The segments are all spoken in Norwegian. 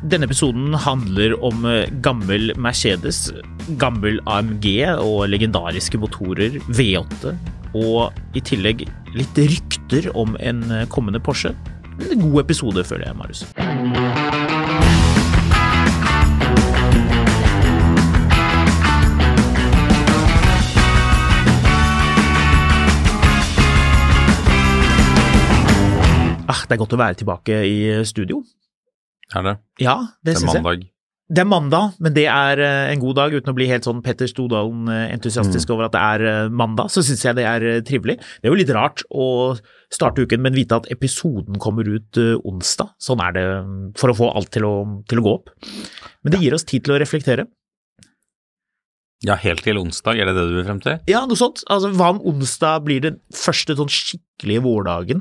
Denne episoden handler om eh, gammel Mercedes, gammel AMG og legendariske motorer V8. Og i tillegg litt rykter om en eh, kommende Porsche. En god episode, føler jeg, Marius. Ah, det er godt å være tilbake i studio. Er det? Ja, det, Det syns jeg. mandag. Det er mandag, men det er eh, en god dag. Uten å bli helt sånn Petter Stordalen-entusiastisk over at det er eh, mandag, så syns jeg det er eh, trivelig. Det er jo litt rart å starte uken, men vite at episoden kommer ut eh, onsdag. Sånn er det mm, for å få alt til å, til å gå opp. Men det gir oss tid til å reflektere. Ja, helt til onsdag, er det det du vil frem til? Ja, noe sånt. Altså, hva om onsdag blir den første sånn skikkelige vårdagen?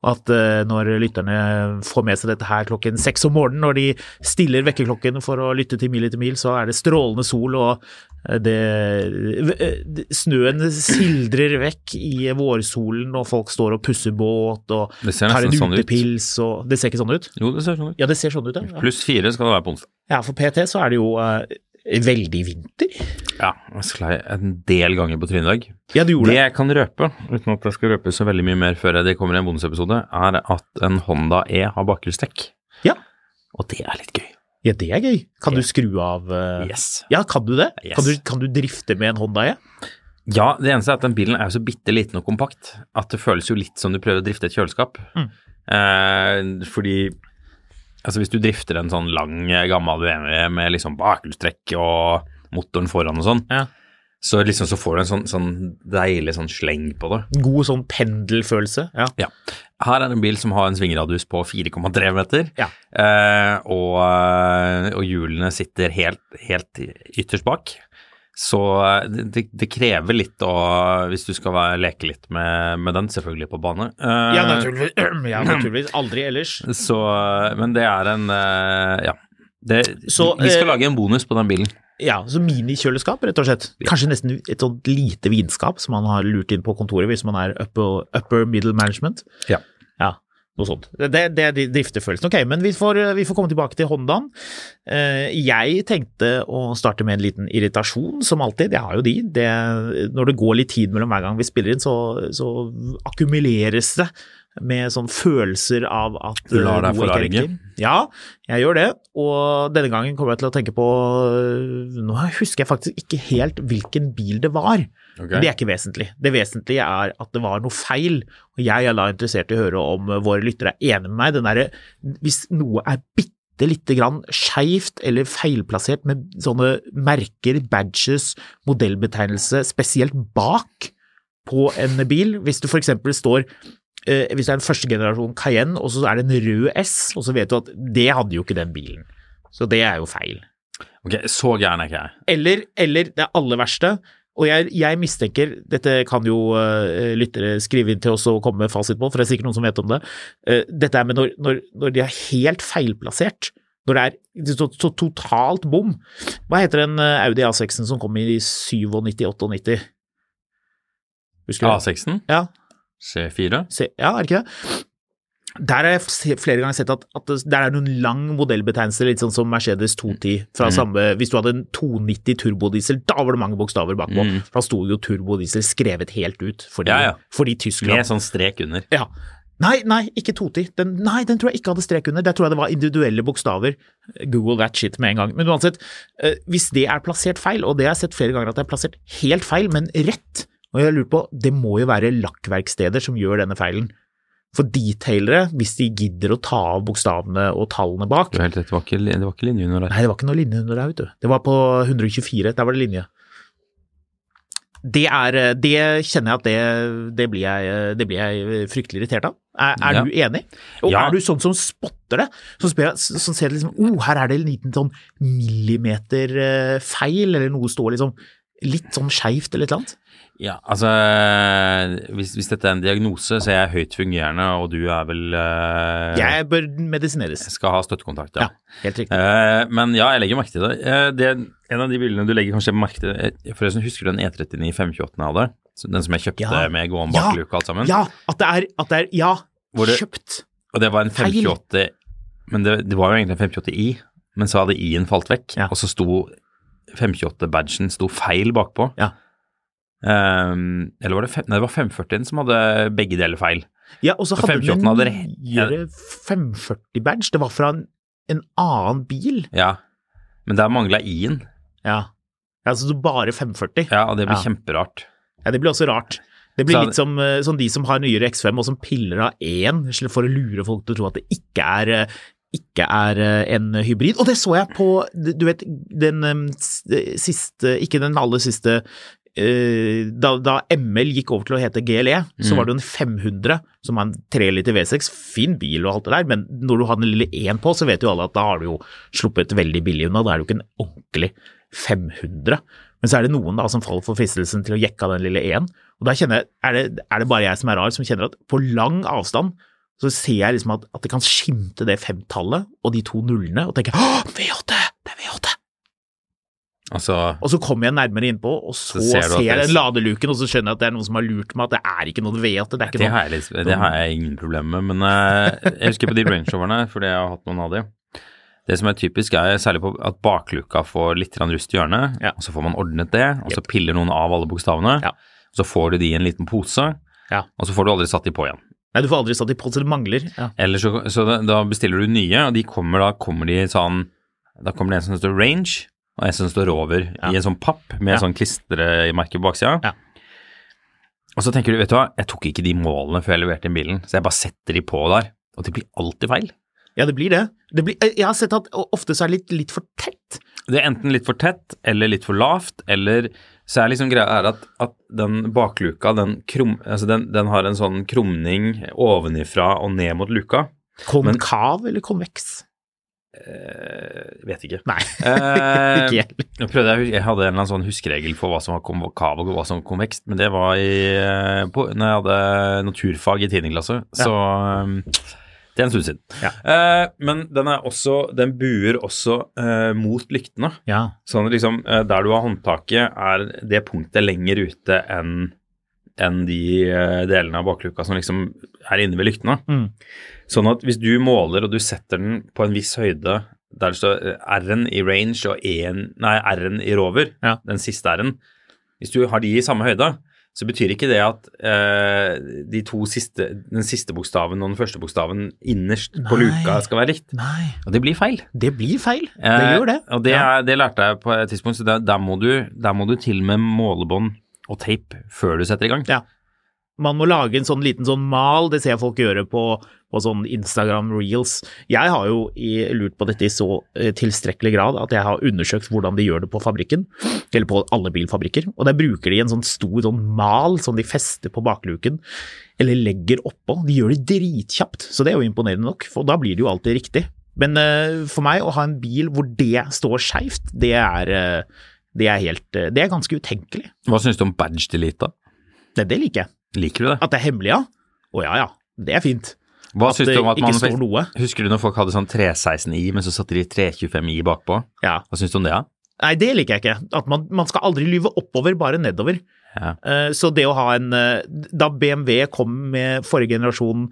At eh, når lytterne får med seg dette her klokken seks om morgenen, når de stiller vekkerklokken for å lytte til Mil etter mil, så er det strålende sol, og eh, det, eh, Snøen sildrer vekk i vårsolen, og folk står og pusser båt og tar en sånn ut. utepils og Det ser ikke sånn ut? Jo, det ser sånn ut. Ja, det ser sånn ut, ja. Pluss fire skal det være på onsdag. ja for PT så er det jo veldig vinter. Ja, jeg sklei en del ganger på trynet i dag. Ja, du gjorde Det det. jeg kan røpe, uten at jeg skal røpe så veldig mye mer før det kommer i en bonusepisode, er at en Honda E har bakhjulstrekk. Ja. Og det er litt gøy. Ja, det er gøy. Kan du skru av uh... Yes. Ja, kan du det? Yes. Kan, du, kan du drifte med en Honda E? Ja, det eneste er at den bilen er jo så bitte liten og kompakt at det føles jo litt som du prøver å drifte et kjøleskap. Mm. Eh, fordi altså hvis du drifter en sånn lang, eh, gammel BMW med liksom bakhjulstrekk og motoren foran og sånn, Ja. så liksom så får du en sånn, sånn deilig sånn sleng på det. God sånn pendelfølelse. Ja. Ja. Her er en bil som har en svingradius på 4,3 meter, Ja. eh, og, eh, og hjulene sitter helt, helt ytterst bak. Så eh, det, det, det krever litt å, hvis du skal være, leke litt med, med den, selvfølgelig på bane. Uh, Ja, naturligvis. ja, naturligvis. Aldri ellers. Så, men det er en uh, Ja. Det, Så, vi skal uh, lage en bonus på den bilen. Ja, så minikjøleskap, rett og slett. Kanskje nesten et sånt lite vinskap som man har lurt inn på kontoret hvis man er upper, upper middle management. Ja. Noe sånt. Det, det er driftefølelsen. Ok, men vi får, vi får komme tilbake til Hondaen. Eh, Jeg tenkte å starte med en liten irritasjon, som alltid. Jeg har jo de. Det, når det går litt tid mellom hver gang vi spiller inn, så, så akkumuleres det med sånn følelser av at Du lar deg noe er forarge? Ja, jeg gjør det. Og denne gangen kommer jeg til å tenke på Nå husker jeg faktisk ikke helt hvilken bil det var. Okay. Men det er ikke vesentlig. Det vesentlige er at det var noe feil. Og jeg er da interessert i å høre om våre lyttere er enig med meg. Den der, Hvis noe er bitte lite grann skeivt eller feilplassert med sånne merker, badges, modellbetegnelse, spesielt bak på en bil. Hvis du f.eks. står eh, Hvis det er en første generasjon Cayenne, og så er det en rød S, og så vet du at det hadde jo ikke den bilen. Så det er jo feil. Ok, Så gæren er ikke jeg. Eller, eller det aller verste, og jeg, jeg mistenker, dette kan jo uh, lyttere skrive inn til oss og komme med fasit på, for det er sikkert noen som vet om det, uh, dette er med når, når, når de er helt feilplassert, når det er så, så totalt bom. Hva heter den uh, Audi A6-en som kom i 97-98? Husker du? A6-en, Ja, C4. C, ja, er det ikke det? Der har jeg flere ganger sett at, at det, er noen lang modellbetegnelse, litt sånn som Mercedes 210. Fra Mm. samme, hvis du hadde en 290 turbodiesel, da var det mange bokstaver bakpå. Mm. For da sto jo turbodiesel skrevet helt ut, fordi, Ja, ja. fordi Tyskland Med sånn strek under. ja. Nei, nei, ikke 210. Den, nei, den tror jeg ikke hadde strek under. Der tror jeg det var individuelle bokstaver. Google that shit med en gang. Men uansett, eh, hvis det er plassert feil, og det har jeg sett flere ganger at det er plassert helt feil, men rett, og jeg lurer på, det må jo være lakkverksteder som gjør denne feilen. For detailere, hvis de gidder å ta av bokstavene og tallene bak Det var, helt det var ikke, det var ikke linje under der. Nei, det var ikke noe linje under der, vet du. Det var på 124, der var det linje. Det er Det kjenner jeg at det, det, blir, jeg, det blir jeg fryktelig irritert av. Er, er Ja. du enig? Og Ja. er du sånn som spotter det? Som, spør, som ser liksom oh, her er det en liten sånn millimeter eh, eller noe står liksom litt sånn skeivt eller et eller annet? Ja, altså hvis, hvis dette er en diagnose, så er jeg høyt fungerende, og du er vel uh, Jeg bør medisineres. skal ha støttekontakt, ja. Ja, helt riktig. Uh, men ja, jeg legger merke til det. Uh, det. En av de bildene du legger kanskje merke til Forresten, husker du den E39 528 jeg hadde? Den som jeg kjøpte Ja. med gåen Ja. bakluke og alt sammen? Ja, at det er, at det er Ja, det- kjøpt. Og det var en Feil. 528 Men det, det var jo egentlig en 528i. men så hadde i-en falt vekk, Ja. og så sto 528-badgen sto feil bakpå. Ja. Ehm, eller var det, fem, nei, det var 540-en som hadde begge deler feil. Ja, og så hadde den en nyere 540-badge. Det var fra en, en annen bil. Ja, men der mangla i-en. Ja. Altså så bare 540. Ja, og det blir Ja. kjemperart. Ja, det blir også rart. Det blir Så- litt som, eh, som de som har nyere X5 og som piller av én for å lure folk til å tro at det ikke er, eh, ikke er eh, en hybrid. Og det så jeg på, du vet, den siste, ikke den aller siste da, da ML gikk over til å hete GLE, så Mm. var det jo en 500 som var en 3 liter V6, fin bil og alt det der, men når du har den lille 1 på, så vet jo alle at da har du jo sluppet veldig billig unna. Da er det jo ikke en ordentlig 500. Men så er det noen da som faller for fristelsen til å jekke av den lille 1. Og da kjenner jeg, er det, er det bare jeg som er rar, som kjenner at på lang avstand så ser jeg liksom at, at det kan skimte det femtallet og de to nullene, og tenker åh, V8! Det er V8! Altså, Og så kommer jeg nærmere innpå, og så, Så ser ser, jeg den ladeluken, og så skjønner jeg at det er noen som har lurt meg, at det er ikke noe ved at Det er ikke det har, jeg det har jeg ingen problemer med, men uh, jeg husker på de Range Roverne, fordi jeg har hatt noen av de. Det som er typisk, er særlig på at bakluka får litt rust i hjørnet, Ja. og så får man ordnet det, og så piller noen av alle bokstavene, Ja. og så får du de i en liten pose, Ja. og så får du aldri satt de på igjen. Nei, du får aldri satt de på, så det mangler. Eller så, så da, da bestiller du nye, og de kommer da kommer de sånn Da kommer det en som står Range, og en som står over Ja. i en sånn papp med Ja. sånn klistremerke på baksida. Ja. Og så tenker du, vet du hva, jeg tok ikke de målene før jeg leverte inn bilen, så jeg bare setter de på der, og det blir alltid feil. ja, det blir det. det blir, jeg har sett at ofte så er det litt, litt for tett. Det er enten litt for tett eller litt for lavt, eller så er liksom greia er at, at den bakluka, den, krum, altså den, den har en sånn krumning ovenifra og ned mot luka. Konkav eller konveks? Eh, vet ikke. Nei, Eh, ikke jeg. Prøvde jeg, jeg hadde en eller annen sånn huskeregel for hva som var konvokav og hva som var konvekst, men det var i, eh, på, når jeg hadde naturfag i 10. klasse, så um, det er en stund siden. Ja. Eh, men den er også, den buer også eh, mot lyktene. Ja. Sånn liksom, der du har håndtaket, er det punktet lenger ute enn enn de eh, delene av bakluka som liksom er inne ved lyktene. Mm. Sånn at hvis du måler og du setter den på en viss høyde der det står eh, R-en i range og nei, R-en i rover, Ja. den siste R-en Hvis du har de i samme høyde, så betyr ikke det at eh, de to siste, den siste bokstaven og den første bokstaven innerst på luka skal være likt. Nei, Og det blir feil. det blir feil. Det Eh, gjør det. Og det, Ja. er, det lærte jeg på et tidspunkt, så der, der, må du, der må du til med målebånd og teip før du setter i gang. Ja. Man må lage en sånn liten sånn mal, det ser jeg folk gjøre på, på sånn Instagram reels. Jeg har jo lurt på dette i så eh, tilstrekkelig grad at jeg har undersøkt hvordan de gjør det på fabrikken, eller på alle bilfabrikker. Og der bruker de en sånn stor sånn mal som de fester på bakluken, eller legger oppå. De gjør det dritkjapt, så det er jo imponerende nok, for da blir det jo alltid riktig. Men eh, for meg å ha en bil hvor det står skeivt, det er eh, det er helt eh, Det er ganske utenkelig. Hva syns du om badge delete, da? Det, det liker jeg. Liker du det? At det er hemmelig, ja? Å ja ja, det er fint. Hva At syns det du om at ikke man står noe. Husker du når folk hadde sånn 316i, men så satte de 325i bakpå? Ja. Hva syns du om det, da? Nei, det liker jeg ikke. At man, man skal aldri lyve oppover, bare nedover. Ja. Eh, Så det å ha en eh, Da BMW kom med forrige generasjon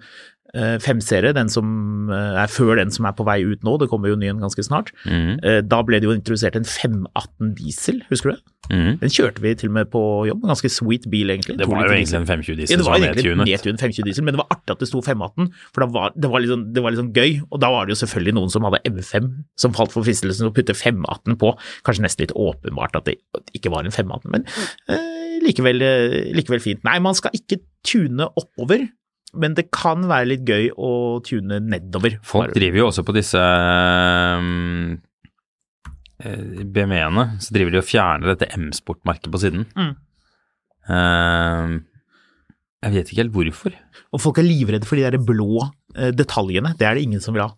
eh, 5-serie, den som eh, er før den som er på vei ut nå, det kommer jo ny en ganske snart, eh, da ble det jo introdusert en 518 diesel, husker du det? Mm. Den kjørte vi til og med på jobb, en ganske sweet bil egentlig. Det var jo egentlig en 520 Ja, diesel det var var egentlig nedtunet. nedtunet 520 diesel, men det var artig at det sto 518, for var, det, var liksom, det var liksom gøy. Og da var det jo selvfølgelig noen som hadde M5, som falt for fristelsen å putte 518 på. Kanskje nesten litt åpenbart at det ikke var en 518, men eh, likevel, likevel fint. Nei, man skal ikke tune oppover, men det kan være litt gøy å tune nedover. Folk driver jo også på disse um, eh, BMW-ene, så driver de og fjerner dette M-sportmerket på siden. Mm. Um, jeg vet ikke helt hvorfor. Og folk er livredde for de der blå eh, detaljene. Det er det ingen som vil ha.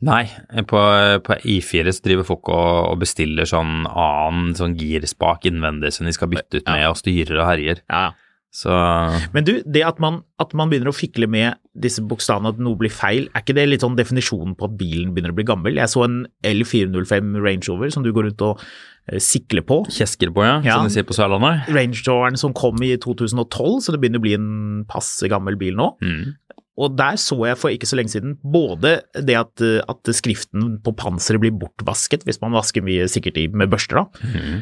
Nei, på, på I4 så driver folk og, og bestiller sånn annen sånn girspak innvendig som de skal bytte ut med, og styrer og herjer. Ja, Så Men du, det at man, at man begynner å fikle med disse bokstavene, at noe blir feil, er ikke det litt sånn definisjonen på at bilen begynner å bli gammel? Jeg så en L405 Range Rover som du går rundt og eh, sikler på. kjesker på, ja, Ja. som de sier på Sørlandet. Range Roveren som kom i 2012, så det begynner å bli en passe gammel bil nå. Mm. Og der så jeg for ikke så lenge siden både det at, eh, at skriften på panseret blir bortvasket hvis man vasker mye sikkert i med børster, da. Mhm.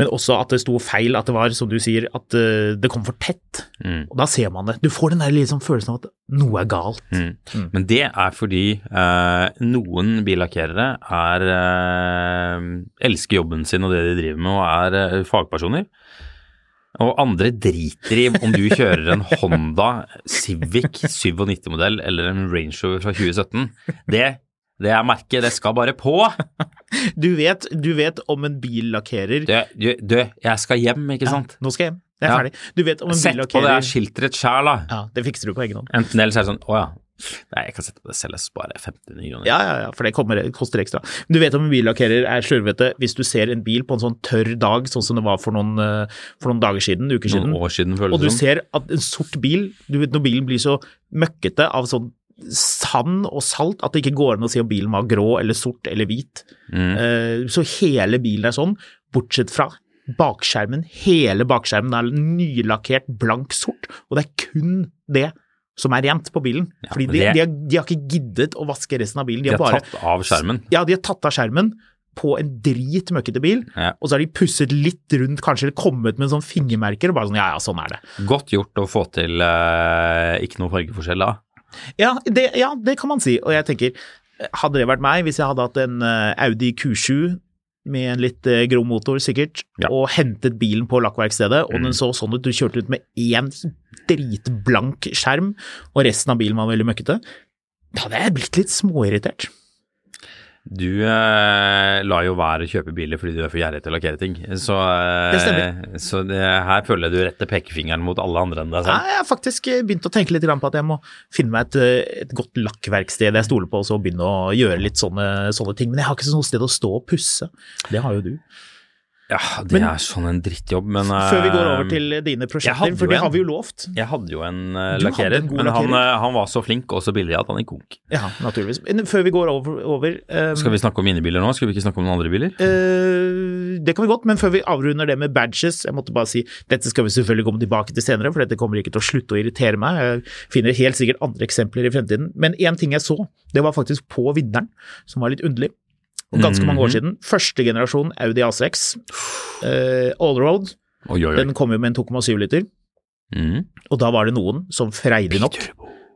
Men også at det sto feil, at det var, som du sier, at eh, det kom for tett. Mm. Og da ser man det. Du får den der liksom følelsen av at noe er galt. Mm. Mm. Men det er fordi eh, noen billakkerere er eh, elsker jobben sin og det de driver med og er eh, fagpersoner. Og andre driter i om du kjører en Honda Civic 97-modell eller en Range Rover fra 2017. Det, det er merket, det skal bare på. Du vet, du vet om en billakkerer Du, du, du jeg skal hjem, ikke sant? Nå skal jeg hjem. Jeg er Ja. ferdig. Du vet om en Sett på det billakkerer her skiltet ditt sjæl, da. Ja, det fikser du på egen hånd. Enten eller så er det sånn, å ja. Nei, jeg kan sette på det selv, jeg sparer 50 kroner. Ja, ja, ja, for det kommer, koster ekstra. Du vet om en billakkerer er slurvete hvis du ser en bil på en sånn tørr dag, sånn som det var for noen, eh, for noen dager siden, uker siden, Noen år siden, og føles du det som. ser at en sort bil, du vet når bilen blir så møkkete av sånn sand og salt at det ikke går an å si om bilen var grå eller sort eller hvit. Mm. Eh, Så hele bilen er sånn, bortsett fra bakskjermen. Hele bakskjermen er nylakkert blank sort, og det er kun det som er rent på bilen. Ja, Fordi de, de, har, de har ikke giddet å vaske resten av bilen. De De har bare, tatt av skjermen. ja, de har tatt av skjermen på en dritmøkkete bil, Ja. og så har de pusset litt rundt, kanskje eller kommet med sånn fingermerker, og bare sånn ja, ja, sånn er det. Godt gjort å få til eh, ikke noe fargeforskjell da. Ja det, ja, det kan man si. Og jeg tenker, hadde det vært meg, hvis jeg hadde hatt en eh, Audi Q7 med en litt grom grov motor sikkert, Ja. og hentet bilen på lakkverkstedet, og Mm. den så sånn ut, du kjørte ut med én dritblank skjerm, og resten av bilen var veldig møkkete, da hadde jeg blitt litt småirritert. Du eh, lar jo være å kjøpe biler fordi du er for gjerrig til å lakkere ting. Så, eh, Det stemmer. så det, her føler jeg du retter pekefingeren mot alle andre enn deg selv. jeg har faktisk eh, begynt å tenke litt på at jeg må finne meg et, eh, et godt lakkverksted jeg stoler på, og så begynne å gjøre litt sånne, sånne ting. Men jeg har ikke noe sted å stå og pusse. Det har jo du. Ja, det Men- er sånn en drittjobb, men Før vi går eh, over til dine prosjekter, for det en. har vi jo lovt. Jeg hadde jo en uh, lakkerer, en men han, eh, han var så flink og så billig at han gikk konk. Ja, naturligvis. Men før vi går over, over um, Skal vi snakke om mine biler nå? Skal vi ikke snakke om noen andre biler? Uh, Det kan vi godt, men før vi avrunder det med badges, jeg måtte bare si dette skal vi selvfølgelig komme tilbake til senere, for dette kommer ikke til å slutte å irritere meg. Jeg finner helt sikkert andre eksempler i fremtiden. Men én ting jeg så, det var faktisk på vinneren, som var litt underlig. Og ganske mange år Mhm. siden. Første generasjon Audi A6, eh, Allroad, Oi, oi, oi. den kom jo med en 2,7 liter. Mm. Og da var det noen som freidig nok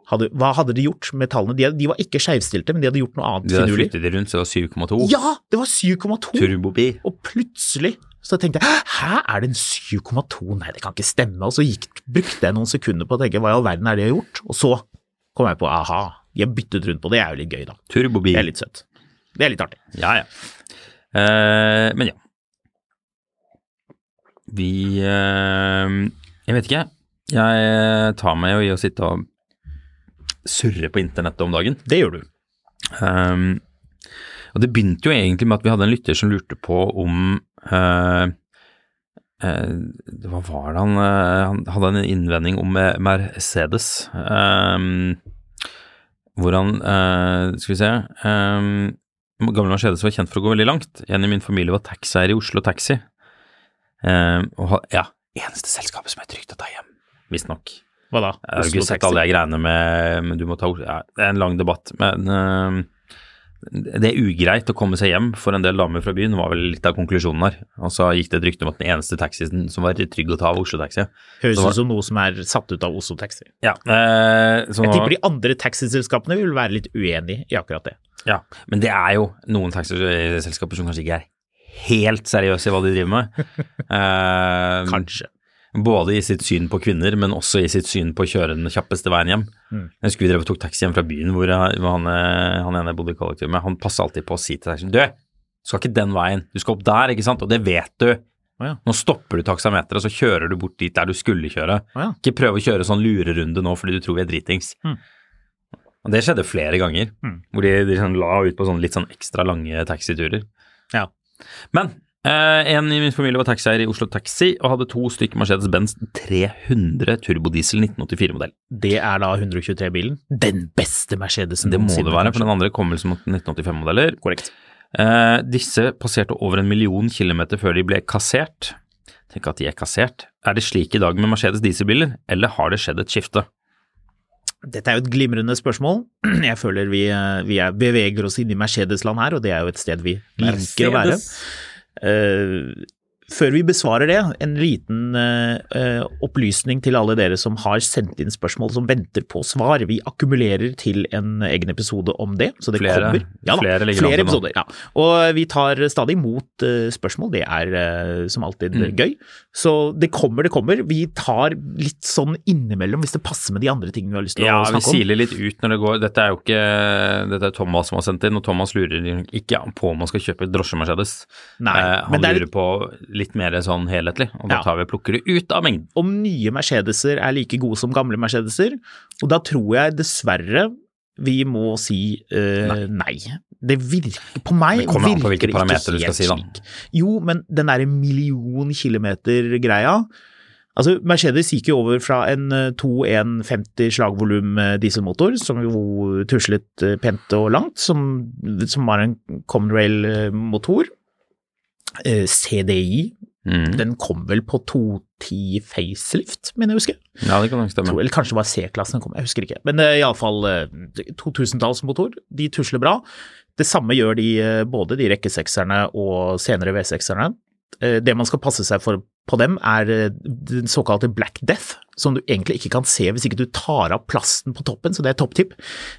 hadde, Hva hadde de gjort med tallene? De, de var ikke skeivstilte, men de hadde gjort noe annet De hadde flyttet det rundt, så det var 7,2. Ja, det var 7,2! Turbobil. Og plutselig så tenkte jeg hæ, er det en 7,2? Nei, det kan ikke stemme. Og så gikk, brukte jeg noen sekunder på å tenke hva i all verden er det jeg har gjort? Og så kom jeg på aha, de har byttet rundt på det, er jo litt gøy da. Turbobil. Det er litt søtt. Det er litt artig. Ja, ja. Eh, men ja. Vi eh, Jeg vet ikke. Jeg tar meg jo i å sitte og surre på internettet om dagen. Det gjør du. Um, og det begynte jo egentlig med at vi hadde en lytter som lurte på om uh, uh, Hva var det han uh, Han hadde en innvending om eh, Mercedes. Um, hvor han eh, Skal vi se um, Gamle Mercedes var kjent for å gå veldig langt. En i min familie var taxieier i Oslo Taxi. Eh, og ha- ja, eneste selskapet som er trygt å ta hjem, visstnok. Hva da? Jeg har Oslo ikke sett alle de greiene med men du må ta, ja, Det er en lang debatt. Men øh, det er ugreit å komme seg hjem for en del damer fra byen, var vel litt av konklusjonen her. Og så gikk det et rykte om at den eneste taxien som var trygg å ta, var Oslo Taxi. Høres ut som noe som er satt ut av Oslo Taxi. Ja, eh, så Jeg tipper de andre taxiselskapene vil være litt uenig i akkurat det. ja, men det er jo noen taxiselskaper som kanskje ikke er helt seriøse i hva de driver med. Eh, Kanskje. Både i sitt syn på kvinner, men også i sitt syn på å kjøre den kjappeste veien hjem. Mm. Jeg husker vi drev og tok taxi hjem fra byen hvor, jeg, hvor han, eh, han ene bodde i kollektiv med. Han passa alltid på å si til taxien Du, skal ikke den veien, du skal opp der, ikke sant? Og det vet du. Oh, ja. Nå stopper du taksameteret, og så kjører du bort dit der du skulle kjøre. Oh, ja. Ikke prøv å kjøre sånn lurerunde nå fordi du tror vi er dritings. Mm. Og det skjedde flere ganger, Mm. hvor de, de sånn la ut på sånn litt sånn ekstra lange taxiturer. Ja. Men en i min familie var taxieier i Oslo Taxi og hadde to stykker Mercedes-Benz 300 turbodiesel 1984-modell. Det er da 123-bilen. Den beste Mercedesen Det må det være, for den andre kom vel som 1985-modeller. Korrekt. Eh, disse passerte over en million kilometer før de ble kassert. Tenk at de er kassert. Er det slik i dag med Mercedes dieselbiler, eller har det skjedd et skifte? Dette er jo et glimrende spørsmål. Jeg føler vi, eh, vi er, beveger oss inn i Mercedes-land her, og det er jo et sted vi liker å være. Uh, før vi besvarer det, en liten uh, opplysning til alle dere som har sendt inn spørsmål som venter på svar. Vi akkumulerer til en egen episode om det. så det flere, kommer. Ja, da, flere, flere episoder. Ja. Og vi tar stadig imot uh, spørsmål, det er uh, som alltid mm. gøy. Så det kommer, det kommer. Vi tar litt sånn innimellom hvis det passer med de andre tingene vi har lyst til ja, å snakke om. Ja, vi siler litt ut når det går. Dette er jo ikke Dette er Thomas som har sendt inn, og Thomas lurer ikke på om man skal kjøpe drosje-Mercedes. Nei, han lurer på litt mer sånn helhetlig, og da tar vi og plukker det ut av mengden. Om nye Mercedeser er like gode som gamle Mercedeser, og da tror jeg dessverre vi må si uh, nei. nei. Det virker på meg Det kommer an på hvilke parametere du skal si, da. Jo, men den derre million kilometer-greia Altså, Mercedes gikk jo over fra en 2,150 slagvolum dieselmotor, som jo tuslet pent og langt, som, som var en Common Rail-motor. CDI Mm. Den kom vel på 210 facelift, mener jeg å huske. Ja, det kan nok stemme. Eller kanskje det var C-klassen kom, jeg husker ikke. Men uh, iallfall uh, 2000-tallsmotor. De tusler bra. Det samme gjør de, uh, både de rekkesekserne og senere V6-erne. Uh, det man skal passe seg for på dem, er den såkalte black death, som du egentlig ikke kan se hvis ikke du tar av plasten på toppen, så det er topptipp.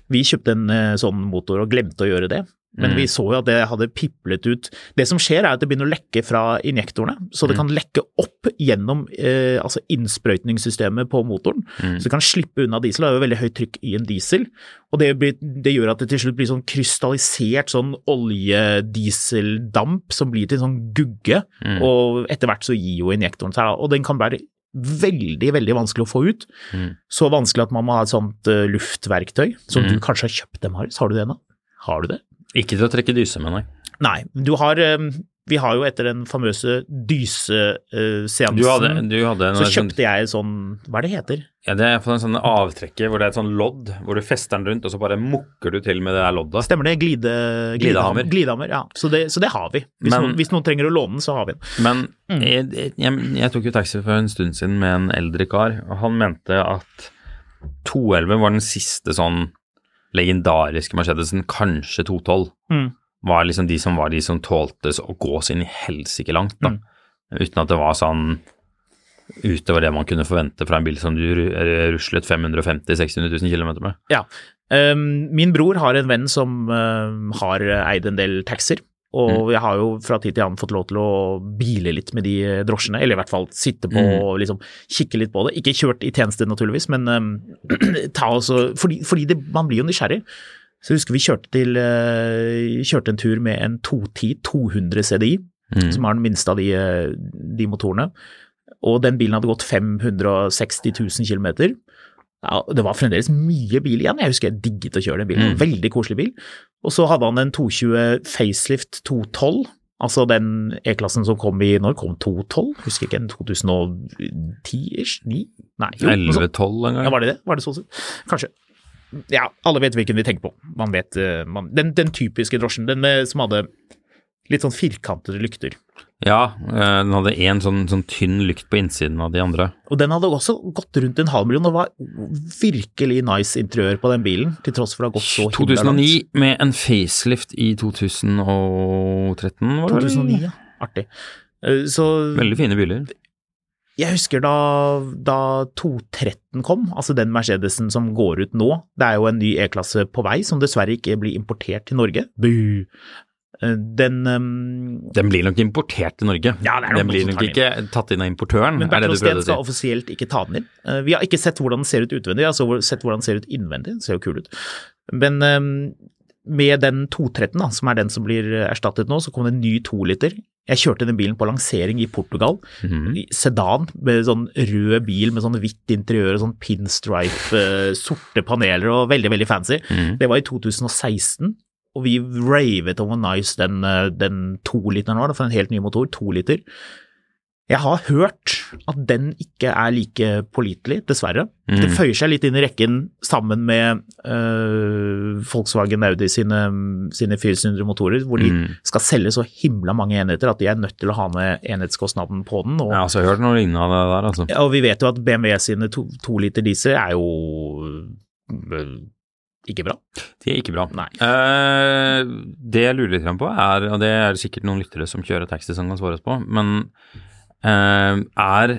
Vi kjøpte en sånn motor og glemte å gjøre det. Men mm. vi så jo at det hadde piplet ut Det som skjer, er at det begynner å lekke fra injektorene. Så det mm. kan lekke opp gjennom eh, altså innsprøytningssystemet på motoren. Mm. Så det kan slippe unna diesel. Det er jo veldig høyt trykk i en diesel. Og det, blir, det, gjør at det til slutt blir sånn krystallisert sånn oljedieseldamp som blir til sånn gugge. Mm. Og etter hvert så gir jo injektoren seg. Og den kan være veldig, veldig vanskelig å få ut. Mm. Så vanskelig at man må ha et sånt uh, luftverktøy, som du kanskje har kjøpt dem, Marius. Har du det ennå? Har du det? Ikke til å trekke dyse med, nei. Nei. Du har ehm, Vi har jo etter den famøse dyseseansen du hadde, du hadde Så kjøpte jeg en sånn Hva er det heter? Ja, Det er en sånn avtrekker hvor det er et sånn lodd, hvor du fester den rundt, og så bare mukker du til med det der loddet. Stemmer det. Glide, glidehammer. glidehammer ja. Så det, så det, har vi. Hvis, men, noen, hvis, noen, trenger å låne den, så har vi den. Men mm. jeg, jeg, jeg, tok jo taxi for en stund siden med en eldre kar, og han mente at 211 var den siste sånn legendariske Mercedesen, kanskje 212, mm. var liksom de som var de som tålte å gå så inn i helsike langt, da. Mm. Uten at det var sånn utover det man kunne forvente fra en bil som du ruslet 550 600 000 km med. Ja. Um, min bror har en venn som uh, har eid en del taxier. Og mm. jeg har jo fra tid til annen fått lov til å bile litt med de drosjene, eller i hvert fall sitte på mm. og liksom kikke litt på det. Ikke kjørt i tjeneste, naturligvis, men um, ta også Fordi, fordi det, man blir jo nysgjerrig. Så jeg husker vi kjørte, til, uh, kjørte en tur med en 210 200 CDI, mm. som er den minste av de, eh, de, motorene. Og den bilen hadde gått 560 000 km. Ja, det var fremdeles mye bil igjen. Jeg husker jeg digget å kjøre den bilen. Mm. Veldig koselig bil. Og så hadde han en 220 facelift 212, altså den E-klassen som kom i Når kom 212? Husker ikke, en 2010-ish? 9? Nei, 11-12 en gang. Ja, var det det? Var det så Kanskje. Ja, alle vet hvilken vi tenker på. Man vet, eh, man, den, den, typiske drosjen, den med, som hadde litt sånn firkantede lykter. Ja, eh, den hadde én sånn, sånn, tynn lykt på innsiden av de andre. Og den hadde også gått rundt en halv million, og var virkelig nice interiør på den bilen, til tross for det har gått så 2009 med en facelift i 2013, var det? 2009, ja. Artig. Eh, så Veldig fine biler. Jeg husker da, da 213 kom, altså den Mercedesen som går ut nå. Det er jo en ny E-klasse på vei, som dessverre ikke blir importert til Norge. Buh. Eh, den um, Den blir nok importert til Norge. Ja, den blir nok ikke tatt inn av importøren. Men Bertil Steen skal offisielt ikke ta den inn. Uh, vi har ikke sett hvordan den ser ut utvendig, vi har sett hvordan den ser ut innvendig. Den ser jo kul ut. Men um, med den 213, da, som er den som blir erstattet nå, så kom det en ny toliter. Jeg kjørte den bilen på lansering i Portugal. Mm -hmm. Sedan med sånn rød bil med sånn hvitt interiør og sånn pinstripe, uh, sorte paneler og veldig, veldig fancy. Mm -hmm. Det var i 2016. Og vi ravet hvor nice den, eh, den toliteren var, for en helt ny motor, to liter. Jeg har hørt at den ikke er like pålitelig, dessverre. Mm. Det føyer seg litt inn i rekken sammen med øh, Volkswagen Audi sine, sine 400 motorer, hvor de mm. skal selge så himla mange enheter at de er nødt til å ha ned enhetskostnaden på den. Og, ja, altså, jeg har hørt noe lignende av det der, altså. Og vi vet jo at BMW sine to, to liter diesel er jo øh, ikke bra. De er ikke bra. Eh, det jeg lurer litt på, er, og det er det sikkert noen lyttere som kjører taxi som kan svare oss på, men eh, er,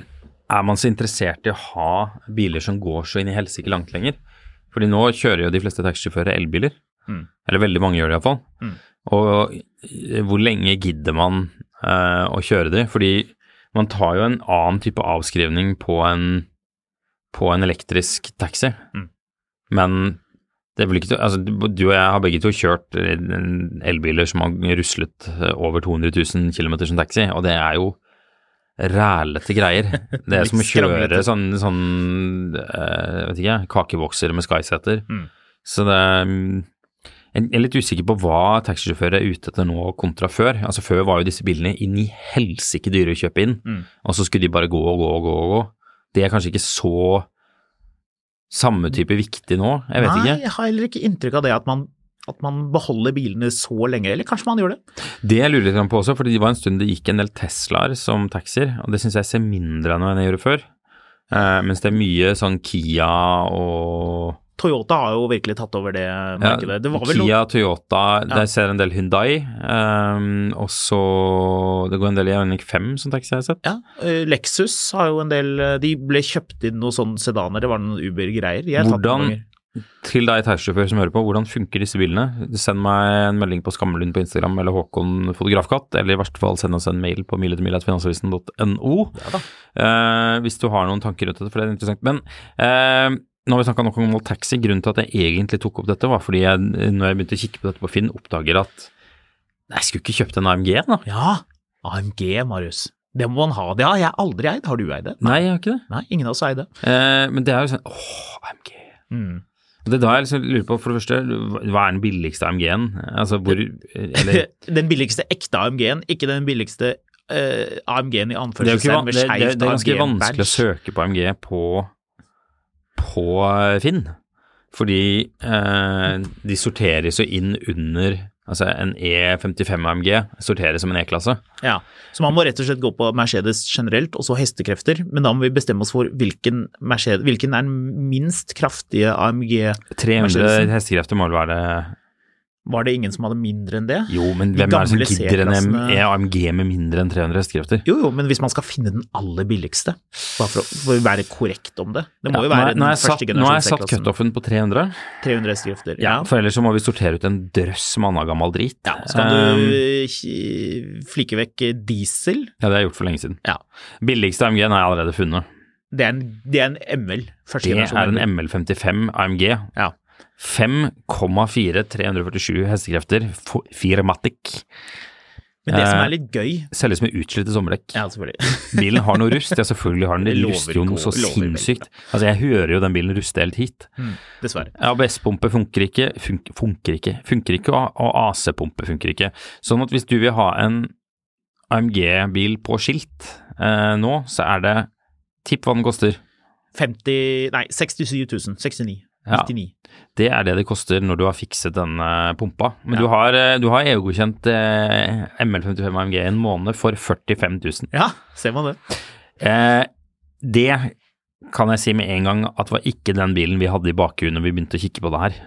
er man så interessert i å ha biler som går så inn i helsike langt lenger? Fordi nå kjører jo de fleste taxisjåfører elbiler. Mm. Eller veldig mange gjør det iallfall. Mm. Og hvor lenge gidder man eh, å kjøre de? Fordi man tar jo en annen type avskrivning på en, på en elektrisk taxi. Mm. Men ikke, altså, du og jeg har begge to kjørt elbiler som har ruslet eh, over 200 000 km som taxi, og det er jo rælete greier. Det er som å kjøre sånn, sånn eh, vet ikke, kakebokser med Skysetter. Mm. Så det mm, jeg er litt usikker på hva taxisjåfører er ute etter nå kontra før. Altså Før var jo disse bilene inn i helsike dyre å kjøpe inn, Mm. og så skulle de bare gå og gå og gå og gå. Det er kanskje ikke så samme type viktig nå, jeg vet Nei, ikke. jeg har heller ikke inntrykk av det at man, at man beholder bilene så lenge, eller kanskje man gjør det. Det jeg lurer litt på også, for det var en stund det gikk en del Teslaer som taxier, og det syns jeg ser mindre av nå enn jeg gjorde før. Eh, mens det er mye sånn Kia og Toyota har jo virkelig tatt over det markedet. det var vel Kia, noen... Toyota, Ja. der ser en del Hyundai, um, og så Det går en del Ioniq 5 som taxi har sett. ja, uh, Lexus har jo en del eh, De ble kjøpt inn noen sånne sedaner, det var noen Uber-greier. Jeg Hvordan- Til deg taxisjåfør som hører på, hvordan funker disse bilene? Send meg en melding på Skammelund på Instagram eller Håkon Fotografkatt, eller i verste fall send oss en mail på miletilmile.finansavisen.no Ja eh, hvis du har noen tanker rundt dette, for det er interessant. Men eh, nå har vi snakka nok om Taxi. Grunnen til at jeg egentlig tok opp dette, var fordi jeg, når jeg begynte å kikke på dette på Finn, oppdager at jeg skulle ikke kjøpt en AMG, da. Ja, AMG, Marius. Det må man ha. Det har jeg aldri eid. Har du eid det? Nei, jeg har ikke det. Nei, ingen av oss eide. Eh, men det er jo sånn Åh, AMG. Mm. Det er da jeg liksom lurer på, for det første, hva er den billigste AMG-en? Altså hvor Eller Den billigste ekte AMG-en, ikke den billigste eh, AMG-en i det er jo ikke anførselstegn det, det, det er ganske vanskelig å søke på AMG på, på Finn. Fordi eh, de sorteres jo inn under Altså en E55 AMG sorteres som en E-klasse. Ja, så man må rett og slett gå på Mercedes generelt, og så hestekrefter. Men da må vi bestemme oss for hvilken, Mercedes, hvilken er den minst kraftige AMG. 300 hestekrefter må vel være det Var det ingen som hadde mindre enn det? Jo, men hvem er det som gidder en E- AMG med mindre enn 300 hestekrefter? Jo, jo, men hvis man skal finne den aller billigste, bare for å, for å være korrekt om det Det må Ja, jo være den første satt, nå har jeg satt generasjons cutoffen på 300. 300 hestekrefter. Ja, Ja. for ellers så må vi sortere ut en drøss med annen gammel drit. ja. Så kan Um, du flikke flike vekk diesel. Ja, det har jeg gjort for lenge siden. Ja. Billigste AMG-en har jeg allerede funnet. Det er en, det er en ML. Første Det er en ML55 AMG. Ja. 5,4 347 hestekrefter, firmatic. Men det som Eh, er litt gøy Selges med utslitte sommerdekk. Ja, selvfølgelig. Bilen har noe rust, ja selvfølgelig har den det. Ruster jo noe så sinnssykt. Altså jeg hører jo den bilen ruste helt hit. Mm, dessverre. ABS-pumpe funker ikke, fun funker ikke, funker ikke, og og AC-pumpe funker ikke. Sånn at hvis du vil ha en AMG-bil på skilt eh, nå, så er det Tipp hva den koster. 50 Nei, 67 000. 69. Ja. 99. Det er det det koster når du har fikset den eh, pumpa. Men Ja. du har, eh, du har EU-godkjent eh, ML55 AMG en måned for 45 000. Ja, ser man det. Eh, det kan jeg si med en gang at var ikke den bilen vi hadde i bakhuet når vi begynte å kikke på det her.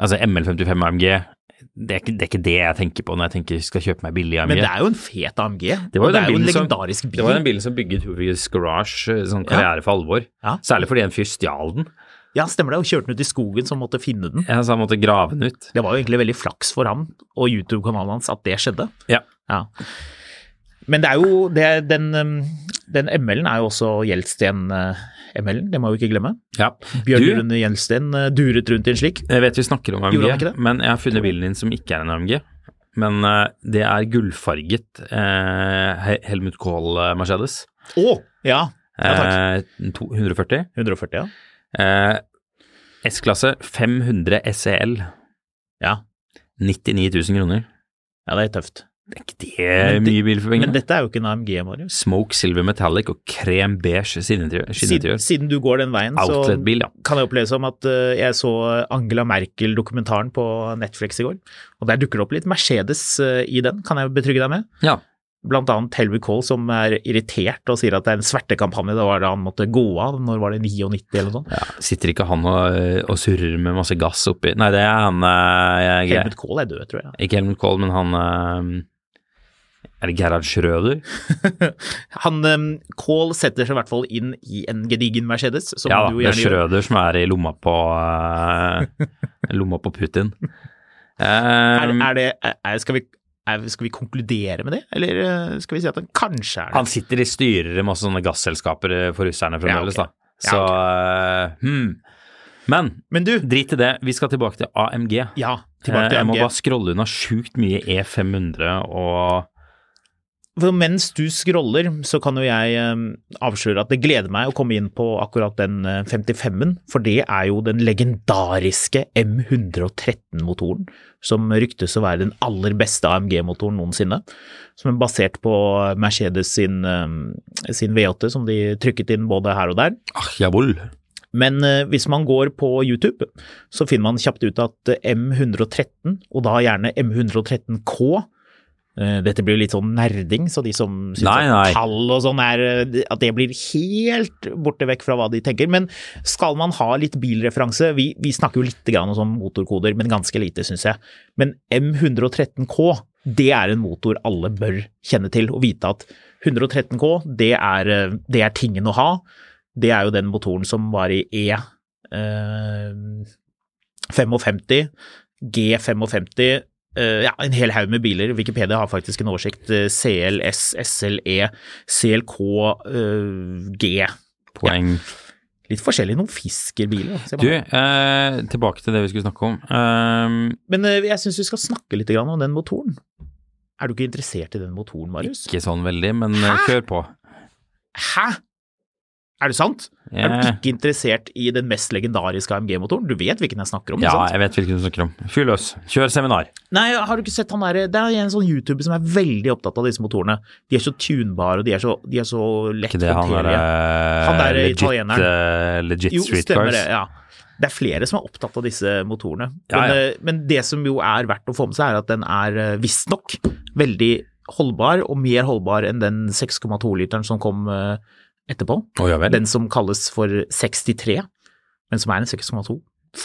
Altså ML55 AMG, det er, ikke, det er ikke det jeg tenker på når jeg tenker skal kjøpe meg billig AMG. Men det er jo en fet AMG. Det var jo det er jo en legendarisk bil. Det var den bilen som bygget Hoover's Garage, eh, sånn karriere for alvor. Ja. Særlig fordi en fyr stjal den. Ja, stemmer det. Og kjørte den ut i skogen, så han måtte finne den. Ja, så han måtte grave den ut. Det var jo egentlig veldig flaks for ham og YouTube-kanalen hans at det skjedde. Ja. Men det er jo det, den, um, den ML-en er jo også Gjelsten-ML-en, det må vi ikke glemme. Ja. Bjørn Du- Rune Gjelsten uh, duret rundt i en slik. Jeg vet vi snakker om AMG, men jeg har funnet bilen din som ikke er en AMG. Men eh, det er gullfarget eh, Helmut Kohl eh, Mercedes. Å! Ja. ja takk. Eh, to- 140. 140, ja. Eh, S-klasse 500 SEL. Ja. 99 000 kroner. Ja, det er tøft. Det er ikke det mye bil for Men dette er jo ikke en AMG, Marius. Smoke silver metallic og krem beige skinneinteriør. Siden, siden du går den veien, så ja. kan jeg oppleve som at uh, jeg så Angela Merkel-dokumentaren på Netflix i går. Og der dukker det opp litt Mercedes uh, i den, kan jeg betrygge deg med. Ja. Annet Helvig Kohl som er irritert og sier at det er en svertekampanje. Det var da han måtte gå av. Når var det 99 eller noe sånt? Ja, sitter ikke han og, og surrer med masse gass oppi Nei, det er han eh, jeg, Helmut Kohl er død, tror jeg. Ikke Helmut Kohl, men han eh, Er det Gerhard Schrøder? Han um, Kohl setter seg i hvert fall inn i en gedigen Mercedes, som Ja det er. Schrøder som er i lomma på eh, lomma på Putin. Um, Er, er det, er, skal, vi, skal vi konkludere med det, eller uh, skal vi si at han kanskje er det? han sitter i styrer i masse sånne gasselskaper eh, for russerne fremdeles, Ja, okay. da. Så eh, hmm. Men Men du, drit i det, vi skal tilbake til AMG. ja, tilbake til AMG. jeg må bare scrolle unna sjukt mye E500 og For mens du scroller, så kan jo jeg eh, avsløre at det gleder meg å komme inn på akkurat den eh, 55-en, for det er jo den legendariske M113-motoren, som ryktes å være den aller beste AMG-motoren noensinne. Som er basert på Mercedes sin, eh, sin V8, som de trykket inn både her og der. Ach, jawohl. Men eh, hvis man går på YouTube, så finner man kjapt ut at eh, M113, og da gjerne M113K eh, dette blir litt sånn nerding, så de som syns Nei, at nei. tall og sånn er eh, At det blir helt borte vekk fra hva de tenker. Men skal man ha litt bilreferanse Vi, vi snakker jo litt grann om sånn motorkoder, men ganske lite, syns jeg. Men M113K, det er en motor alle bør kjenne til og vite at 113K, det er, eh, det er tingen å ha. Det er jo den motoren som var i E eh, 55, G55, eh, ja, en hel haug med biler. Wikipedia har faktisk en oversikt. eh, CLS, SLE, CLK, eh, G. Poeng. Litt forskjellig noen fiskerbiler. Du, bare. eh, tilbake til det vi skulle snakke om. Eh, Men eh, jeg syns vi skal snakke litt grann om den motoren. Er du ikke interessert i den motoren, Marius? ikke sånn veldig, men eh, Hæ? kjør på. Hæ? Er det sant? Er du ikke interessert i den mest legendariske AMG-motoren? Du vet hvilken jeg snakker om? ja, jeg vet hvilken du snakker om. Fyr løs. Kjør seminar. Nei, har du ikke sett han derre Det er en sånn YouTuber som er veldig opptatt av disse motorene. De er så tunbare, og de er så, de er så lett Ikke det han derre der legit, italieneren. Uh, legit Jo, street stemmer cars? det. Ja. Det er flere som er opptatt av disse motorene. Ja, Men, ja. eh, men det som jo er verdt å få med seg, er at den er eh, visstnok veldig holdbar, og mer holdbar enn den 6,2-literen som kom eh, etterpå. Oh, ja. Den som kalles for 63, men som er en 6,2.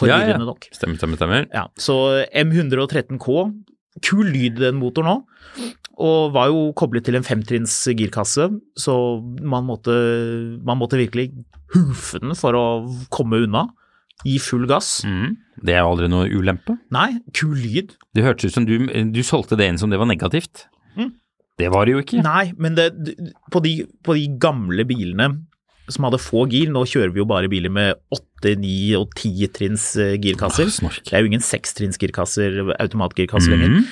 Ja, ja. Nok. Stemmer, stemmer, stemmer. Ja, så M113K, kul lyd den motoren òg, og var jo koblet til en femtrinns girkasse, så man måtte, man måtte virkelig hufe den for å komme unna. Gi full gass. Mm. Det er jo aldri noe ulempe. Nei, kul lyd. Det hørtes ut som du, du solgte det inn som det var negativt. Mm. Det var det jo ikke. Nei, men det, på, de, på de gamle bilene som hadde få gir, nå kjører vi jo bare biler med åtte, ni og ti trinns eh, girkasser. Åh. Det er jo ingen sekstrinnsgirkasser, automatgirkasser lenger. Mhm.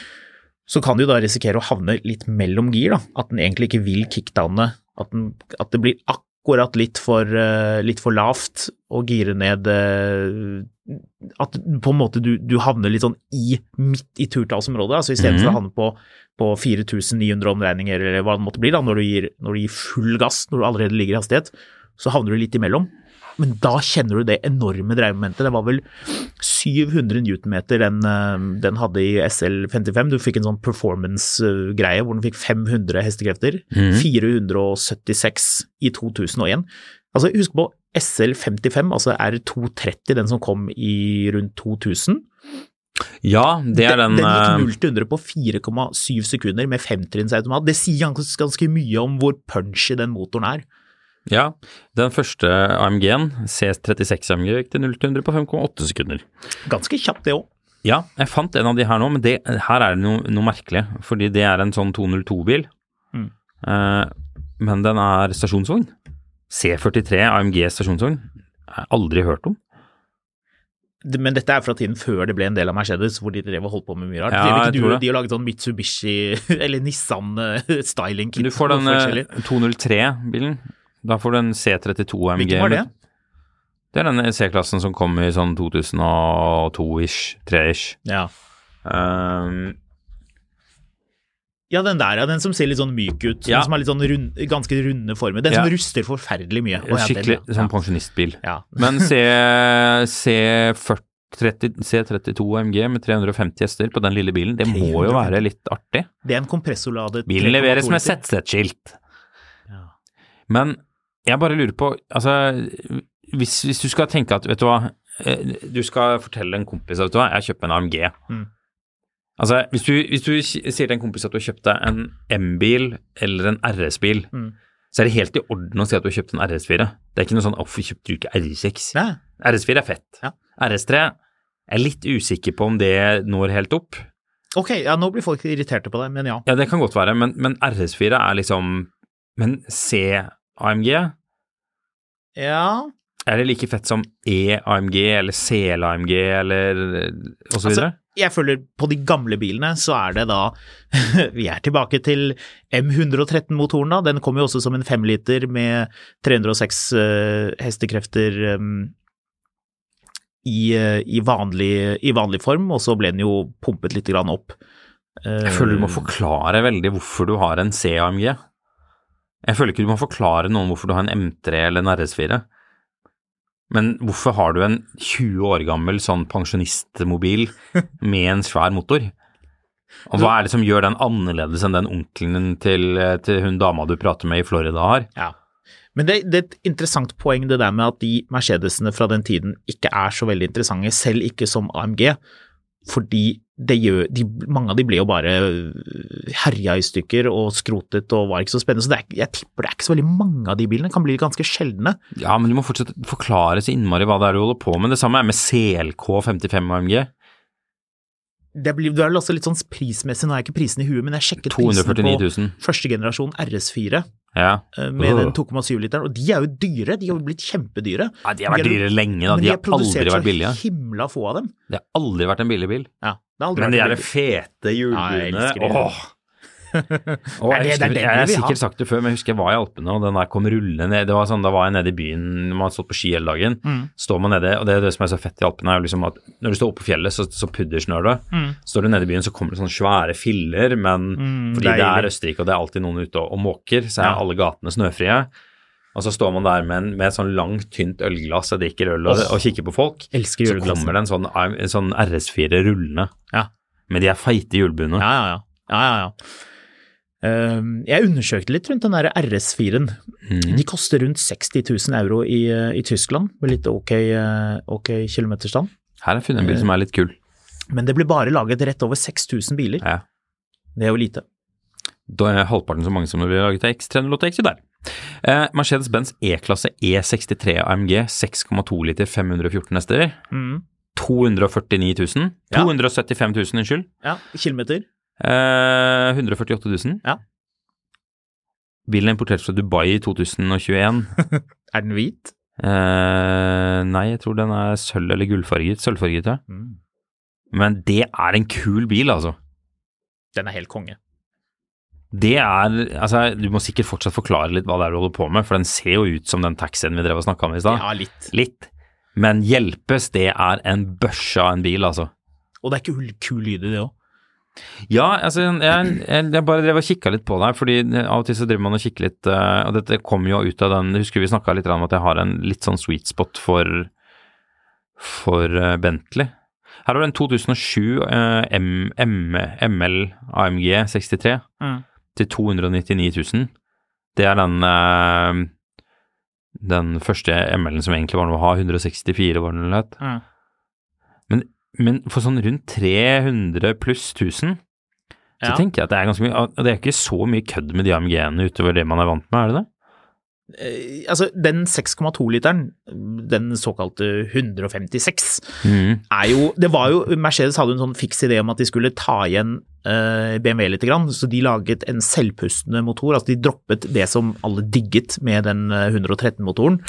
så kan du da risikere å havne litt mellom gir, da. At den egentlig ikke vil kickdowne. At, den, at det blir akkurat litt for, eh, litt for lavt å gire ned eh, At på en måte du, du havner litt sånn i, midt i turtallsområdet. altså Istedenfor Mhm. å havne på, på 4900 omregninger eller hva det måtte bli, da, når du, gir, når du gir full gass, når du allerede ligger i hastighet, så havner du litt imellom. Men da kjenner du det enorme dreiemomentet. Det var vel 700 newtonmeter den, eh, den hadde i SL55. Du fikk en sånn performance-greie hvor den fikk 500 hestekrefter. Mm. 476 i 2001. Altså, husk på SL55, altså R230, den som kom i rundt 2000. Ja, det er den, den, gikk eh, 0 til 100 på 4,7 sekunder med femtrinnsautomat. Det sier ganske, ganske mye om hvor punchy den motoren er. Ja, den første AMG-en, CS36 AMG, gikk til 0 til 100 på 5,8 sekunder. Ganske kjapt, det òg. Ja, jeg fant en av de her nå, men det, her er det noe, noe merkelig. Fordi det er en sånn 202-bil, Mm. eh, men den er stasjonsvogn. C43 AMG stasjonsvogn. Jeg har aldri hørt om. Men dette er fra tiden før det ble en del av Mercedes, hvor de drev og holdt på med mye rart. Ja, du, de har laget sånn Mitsubishi eller Nissan-styling-kit. Du får den eh, 203-bilen. Da får du en C32 AMG. Hvilken var det? Det er den C-klassen som kom i sånn 2002-ish, 3-ish. Ja. Um, ja, den der, ja. Den som ser litt sånn myk ut. Ja. Den som har litt sånn rund, ganske runde former. Den Ja. som ruster forferdelig mye. Den, skikkelig ja. sånn pensjonistbil. Ja. Men C, C40, 30, C32 AMG med 350 hester på den lille bilen, det må jo være litt artig. Det er en kompressorladet Bilen leveres med. ZZ-skilt. Ja. Men jeg bare lurer på, altså hvis, hvis du skal tenke at, vet du hva, eh, du skal fortelle en kompis at vet du hva, jeg kjøper en AMG. Mm. Altså, hvis du, hvis du sier til en kompis at du har kjøpt deg en M-bil eller en RS-bil, Mm. så er det helt i orden å si at du har kjøpt en RS4. Det er ikke noe sånn 'hvorfor kjøpte du ikke RS6'? Ja. RS4 er fett. Ja. RS3 jeg er litt usikker på om det når helt opp. Ok, ja, nå blir folk irriterte på deg, men ja. Ja, det kan godt være, men, men RS4 er liksom Men C-AMG Ja, Er det like fett som E-AMG eller CL-AMG eller og så Altså, videre? Jeg føler på de gamle bilene så er det da Vi er tilbake til M113-motoren, da. Den kom jo også som en femliter med 306 eh, hestekrefter um, i, eh, i, vanlig, i vanlig form, og så ble den jo pumpet litt grann opp. Eh, Jeg føler du må forklare veldig hvorfor du har en C-AMG. Jeg føler ikke du må forklare noen hvorfor du har en M3 eller en RS4. Men hvorfor har du en 20 år gammel sånn pensjonistmobil med en svær motor? Og hva er det som gjør den annerledes enn den onkelen til, til hun dama du prater med i Florida har? Ja. Men det, det er et interessant poeng det der med at de Mercedesene fra den tiden ikke er så veldig interessante, selv ikke som AMG. Fordi gjør, de, mange av de ble jo bare herja i stykker og skrotet og var ikke så spennende. Så det er, jeg tipper det er ikke så veldig mange av de bilene, kan bli ganske sjeldne. Ja, men du må fortsatt forklare så innmari hva det er du holder på med. Det samme er med CLK 55 AMG. Det blir, det er vel også litt sånn prismessig, nå har jeg ikke prisen i huet, men jeg sjekket prisen på første generasjon RS4 Ja. eh, med Øh. den 2,7-literen, og de er jo dyre, de har jo blitt kjempedyre. ja. De har vært dyre lenge, da. De, De har aldri vært billige. Men de er produsert så himla få av dem. Det har aldri vært en billig bil. Ja, Men de der fete hjulbuene. Åh! Er det- jeg, det er husker, jeg har sikkert sagt det før, men jeg husker jeg var i Alpene, og den der kom rullende ned. Det var sånn, Da var jeg nede i byen, man hadde stått på ski hele dagen. Mm. Står man nede, og det er det som er så fett i Alpene, er jo liksom at når du står oppe på fjellet, så, så puddersnør det. Mm. Står du nede i byen, så kommer det sånne svære filler, men Mm, fordi det er deilig. Østerrike, og det er alltid noen ute og, og måker, så er Ja. alle gatene snøfrie. Og så står man der med, en, med et sånn langt, tynt ølglass og drikker øl og, og kikker på folk. Elsker Så kommer det en sånn, en sånn RS4 rullende Ja. Men de er feite hjulbuene. Ja, ja, ja. ja, ja, ja. Uh, jeg undersøkte litt rundt den der RS4-en. Mm. De koster rundt 60 000 euro i, eh, i Tyskland, med litt ok, eh, ok kilometerstand. Her har jeg funnet en bil som er litt kul. Men det ble bare laget rett over 6000 biler. Ja. Det er jo lite. Da er halvparten så mange som det blir laget av X308 X der. Eh, Mercedes-Benz E-klasse E63 AMG 6,2 liter 514 hester. Mm. 249 000. Ja. 275 000, unnskyld. Ja, kilometer. Eh, 148 000. Ja. Bilen er importert fra Dubai i 2021. Er den hvit? Eh, nei, jeg tror den er sølv- eller gullfarget. Sølvfarget, ja. Mm. Men det er en kul bil, altså. Den er helt konge. Det er Altså, du må sikkert fortsatt forklare litt hva det er du holder på med, for den ser jo ut som den taxien vi drev og snakka om i stad. Ja, litt. Litt. Men hjelpes, det er en børse av en bil, altså. Og det er kul, kul lyd i det òg. Ja, altså, jeg, jeg, bare drev og kikka litt på deg, fordi av og til så driver man og kikker litt eh, Og dette kommer jo ut av den Husker vi snakka litt om at jeg har en litt sånn sweet spot for for eh, Bentley. Her har du en 2007 eh, M, M, ML AMG 63 Mm. Til 299 000. Det er den eh, den første ML-en som egentlig var noe å ha, 164 var den vel het. Mm. Men, men for sånn rundt 300 pluss 1000, så Ja. tenker jeg at det er ganske mye Det er ikke så mye kødd med de AMG-ene utover det man er vant med, er det det? Eh, altså, den 6,2-literen, den såkalte 156, mm. er jo Det var jo Mercedes hadde en sånn fiks idé om at de skulle ta igjen BMW litt, så de laget en selvpustende motor. Altså de droppet det som alle digget med den eh, 113-motoren.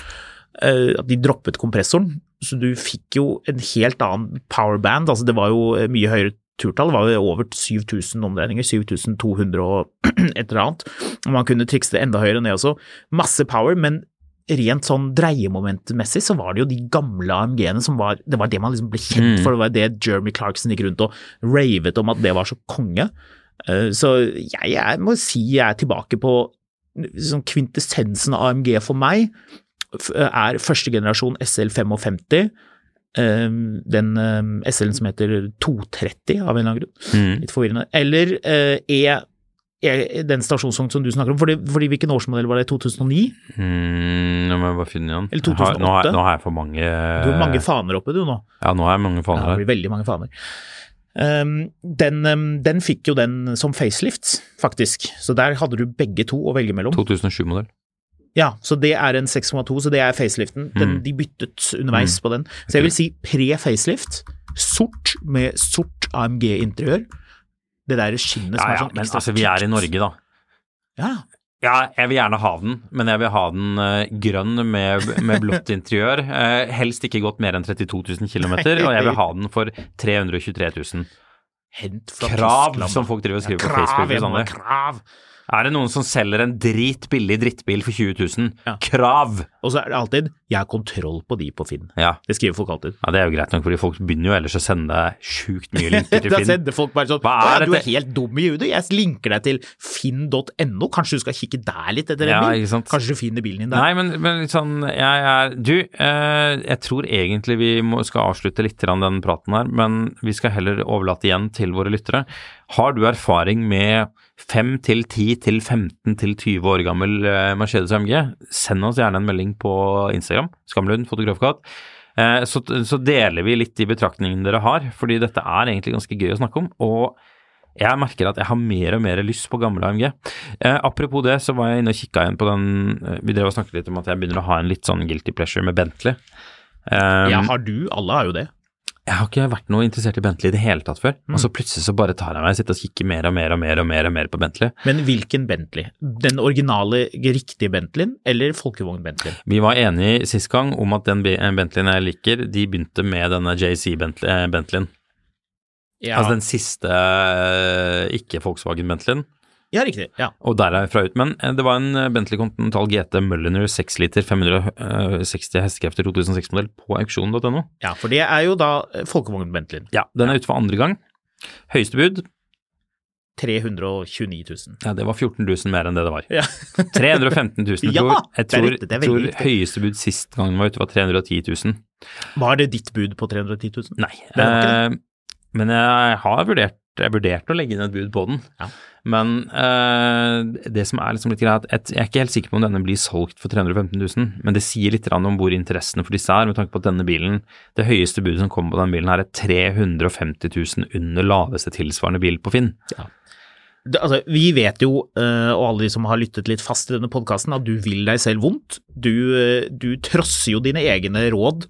eh, de droppet kompressoren, så du fikk jo en helt annen powerband. Altså det var jo eh, mye høyere turtall, det var jo over 7000 omdreininger, 7200 og et eller annet. Man kunne trikse det enda høyere ned også. Masse power, men rent sånn dreiemomentmessig så var det jo de gamle AMG-ene som var Det var det man liksom ble kjent Mm. for, det var det Jeremy Clarkson gikk rundt og ravet om at det var så konge. Eh, Så jeg, jeg må si jeg er tilbake på sånn kvintessensen av AMG for meg. Er første generasjon SL55. eh, den eh, SL-en som heter 230 av en eller annen grunn. Mm. Litt forvirrende. Eller eh, E den stasjonsvogn som du snakker om, fordi, fordi hvilken årsmodell var det? 2009? Mm, nå må jeg bare finne igjen. Eller Jeg har- Nå har, 2008. nå har jeg for mange Du har mange faner oppe, du nå. Ja, nå har jeg mange Ja, faner det blir veldig mange faner. Um, den, um, den fikk jo den som facelift, faktisk. Så der hadde du begge to å velge mellom. 2007-modell. Ja, så det er en 6,2, så det er faceliften. Den, Mm. De byttet underveis på den. Så jeg vil si pre-facelift, sort med sort AMG-interiør. Det derre skinnet som Ja, er sånn men altså, vi er i. Norge, da. Ja, Ja, jeg vil gjerne ha den, men jeg vil ha den uh, grønn med, med blått interiør. Uh, helst ikke gått mer enn 32 000 km, og jeg vil ha den for 323 000. hent fra Krav, Tyskland. som folk driver og skriver på Facebook. krav. Er det noen som selger en dritbillig drittbil for 20 000? Ja. Krav! Og så er det alltid 'jeg har kontroll på de på Finn'. Ja. Det skriver folk alltid. ja, det er jo greit nok, fordi folk begynner jo ellers å sende sjukt mye linker til Finn. da sender folk bare sånn Hva er Du er helt dum i hudet. Jeg linker deg til finn.no. Kanskje du skal kikke der litt etter en Ja, bil? Kanskje du finner bilen din der? Nei, men, men sånn jeg er Du, eh, jeg tror egentlig vi må, skal avslutte litt den praten her, men vi skal heller overlate igjen til våre lyttere. Har du erfaring med 5 til 10 til 15 til 20 år gammel eh, Mercedes AMG, send oss gjerne en melding på Instagram, Skamlund fotografkatt. Eh, så, så deler vi litt de betraktningene dere har, fordi dette er egentlig ganske gøy å snakke om. og jeg merker at jeg har mer og mer lyst på gamle AMG. Eh, apropos det, så var jeg inne og kikka igjen på den eh, Vi drev og snakket litt om at jeg begynner å ha en litt sånn guilty pleasure med Bentley. Um, Ja, har du? Alle har jo det. Jeg har ikke vært noe interessert i Bentley i det hele tatt før. Mm. Og så plutselig så bare tar jeg meg og sitter og kikker mer og mer og mer og mer og mer på Bentley. Men hvilken Bentley? Den originale, riktige Bentleyen, eller folkevogn-Bentleyen? Vi var enige sist gang om at den Bentleyen jeg liker, de begynte med denne JC eh, Bentleyen. Ja, Altså den siste eh, ikke-Volkswagen-Bentleyen. Ja riktig. Ja. Og derfra ut. Men eh, det var en eh, Bentley Continental GT Mulliner 6 liter 560 hestekrefter 2006-modell på auksjonen.no. ja, for det er jo da eh, folkevogn-Bentleyen. Ja, den er ute for andre gang. Høyeste bud, 329 000. ja det var 14 000 mer enn det det var. Ja. 315 000. Jeg Ja, tror, jeg det er tror, riktig, det er jeg tror høyeste bud sist gang den var ute var 310 000. Var det ditt bud på 310 000? Nei. Det var ikke Eh, men jeg har vurdert jeg vurderte å legge inn et bud på den. Ja. Men uh, det som er liksom litt greit, jeg er ikke helt sikker på om denne blir solgt for 315 000, men det sier litt om hvor interessene for disse er, med tanke på at denne bilen, det høyeste budet som kommer på denne bilen her er 350 000 under laveste tilsvarende bil på Finn. Det, altså, vi vet jo, eh, og alle de som har lyttet litt fast i denne podkasten, at du vil deg selv vondt. Du, eh, du trosser jo dine egne råd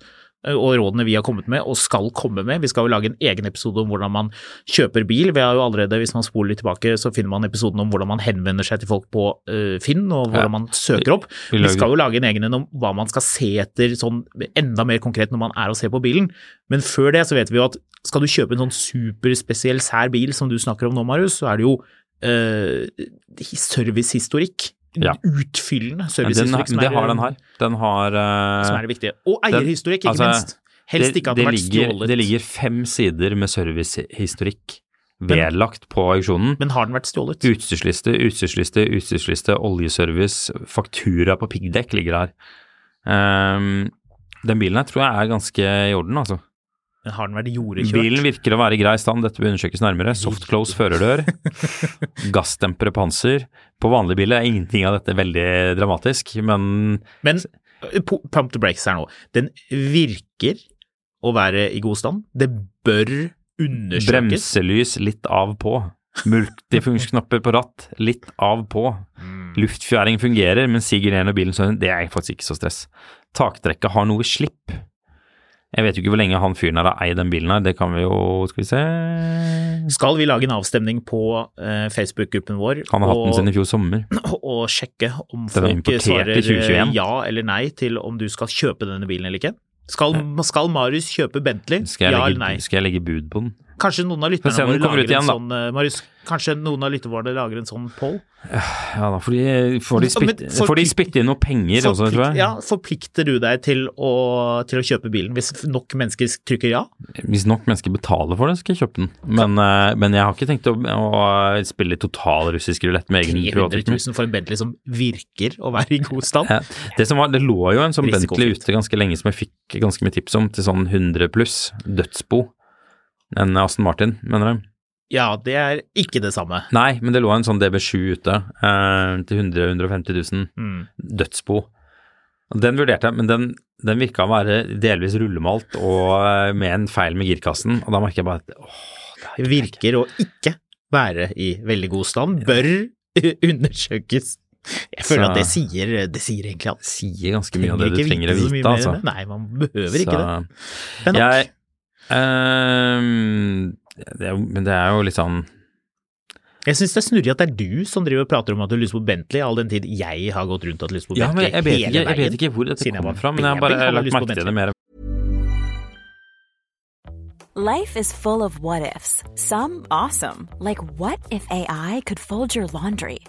og rådene vi har kommet med og skal komme med. Vi skal jo lage en egen episode om hvordan man kjøper bil. Vi har jo allerede, hvis man spoler litt tilbake, så finner man episoden om hvordan man henvender seg til folk på eh, Finn, og hvordan Ja. man søker opp. Vi Vi skal jo lage en egen en om hva man skal se etter sånn enda mer konkret når man er og ser på bilen. Men før det så vet vi jo at skal du kjøpe en sånn superspesiell sær bil som du snakker om nå, Marius, så er det jo Uh, servicehistorikk. Ja. Utfyllende servicehistorikk som, det har den her. Den har uh, som er det viktige. Og eierhistorikk, ikke altså, minst. Helst ikke at det, har vært ligger, stjålet. det ligger fem sider med servicehistorikk vedlagt på auksjonen. Men har den vært stjålet? Utstyrsliste, utstyrsliste, utstyrsliste, oljeservice, faktura på piggdekk ligger her. Um, den bilen her tror jeg er ganske i orden, altså. Men har den vært jordekjørt? Bilen virker å være i grei stand, dette bør undersøkes nærmere. Soft close førerdør, gassdempere panser. På vanlige biler er ingenting av dette veldig dramatisk, men Men eh, pump the brakes her nå. Den virker å være i god stand. Det bør undersøkes. bremselys litt av på. Multifunsknapper på ratt, litt av på. Mm. Luftfjæring fungerer, men siger ned når bilen står Det er faktisk ikke så stress. Takdrekket har noe slipp. Jeg vet jo ikke hvor lenge han fyren her har eid den bilen her, det kan vi jo Skal vi se Skal vi lage en avstemning på eh, Facebook-gruppen vår Han har hatt den sin i fjor sommer. og sjekke om folk svarer eh, 2021. ja eller nei til om du skal kjøpe denne bilen eller ikke? Skal, skal Marius kjøpe Bentley? Skal ja eller nei? skal jeg legge bud på den? Kanskje noen av lytterne våre lager en igjen, da. sånn eh, Marius, kanskje noen av lytterne våre lager en sånn poll? Ja, da får de, får de, spytte, får de spytte inn noe penger også, tror jeg. ja, forplikter du deg til å, til å kjøpe bilen hvis nok mennesker trykker ja? Hvis nok mennesker betaler for det, skal jeg kjøpe den. Men, eh, men jeg har ikke tenkt å, å spille total russisk rulett med egen 300 privatøkonomi. 000 for en Bentley som virker å være i god stand. Det som var, det lå jo en sånn Bentley ute ganske lenge som jeg fikk ganske mye tips om, til sånn 100 pluss, dødsbo. En Aston Martin, mener jeg. Ja, det er ikke det samme. Nei, men det lå en sånn DB7 ute eh, til 100 150 000, Mm. dødsbo. Den vurderte jeg, men den, den virka å være delvis rullemalt og eh, med en feil med girkassen, og da merker jeg bare at åh, Det virker å ikke være i veldig god stand. Bør undersøkes. Jeg føler Så- at det sier, det sier egentlig alt. sier ganske mye av det du trenger å vite, altså. Nei, man behøver ikke det. Men Det er nok. Jeg ehm, det er, Men det er jo litt sånn Jeg syns det er snurrig at det er du som driver og prater om at du har lyst på Bentley, all den tid jeg har gått rundt og hatt lyst på Ja, Bentley men jeg vet, hele ikke, jeg vet ikke hvor dette kommer fra, men jeg har bare lagt merke til det mer. Life is full of what ifs. Some awesome, like what if AI could fold your laundry?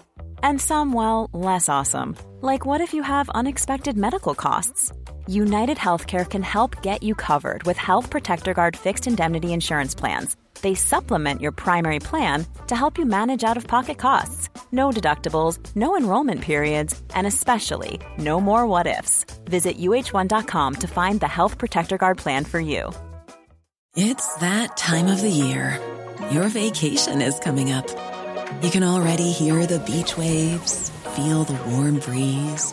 And some, well, less awesome, like what if you have unexpected medical costs? United Healthcare can help get you covered with Health Protector Guard fixed indemnity insurance plans. They supplement your primary plan to help you manage out of pocket costs. No deductibles, no enrollment periods, and especially no more what ifs. Visit uh1.com to find the Health Protector Guard plan for you. It's that time of the year. Your vacation is coming up. You can already hear the beach waves, feel the warm breeze,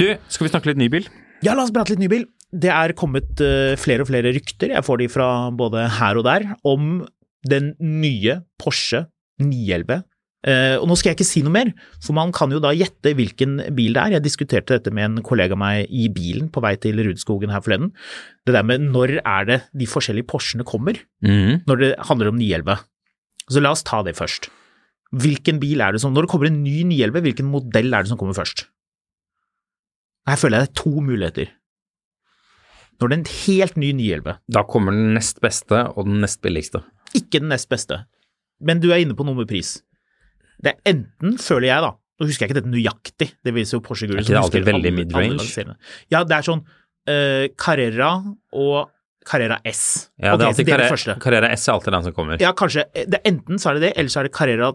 Du, skal vi snakke litt nybil? Ja, la oss prate litt nybil. Det er kommet uh, flere og flere rykter, jeg får de fra både her og der, om den nye Porsche 911. Uh, og nå skal jeg ikke si noe mer, for man kan jo da gjette hvilken bil det er. Jeg diskuterte dette med en kollega av meg i bilen på vei til Rudskogen her forleden. Det der med når er det de forskjellige Porschene kommer, mm. når det handler om 911. Så la oss ta det først. Hvilken bil er det som Når det kommer en ny 911, hvilken modell er det som kommer først? Her føler jeg det er to muligheter. Når det er en helt ny 911, Da kommer den nest beste og den nest billigste. ikke den nest beste, men du er inne på noe med pris. Det er enten, føler jeg da, nå husker jeg ikke dette nøyaktig, det viser jo Porsche Guru Er ikke det alltid veldig mid-range? Ja, det er sånn uh, Carrera og Carrera S. Ja, det er alltid det er Carrera. Carrera S er alltid den som kommer. Ja, kanskje. Det er enten så er det det, eller så er det Carrera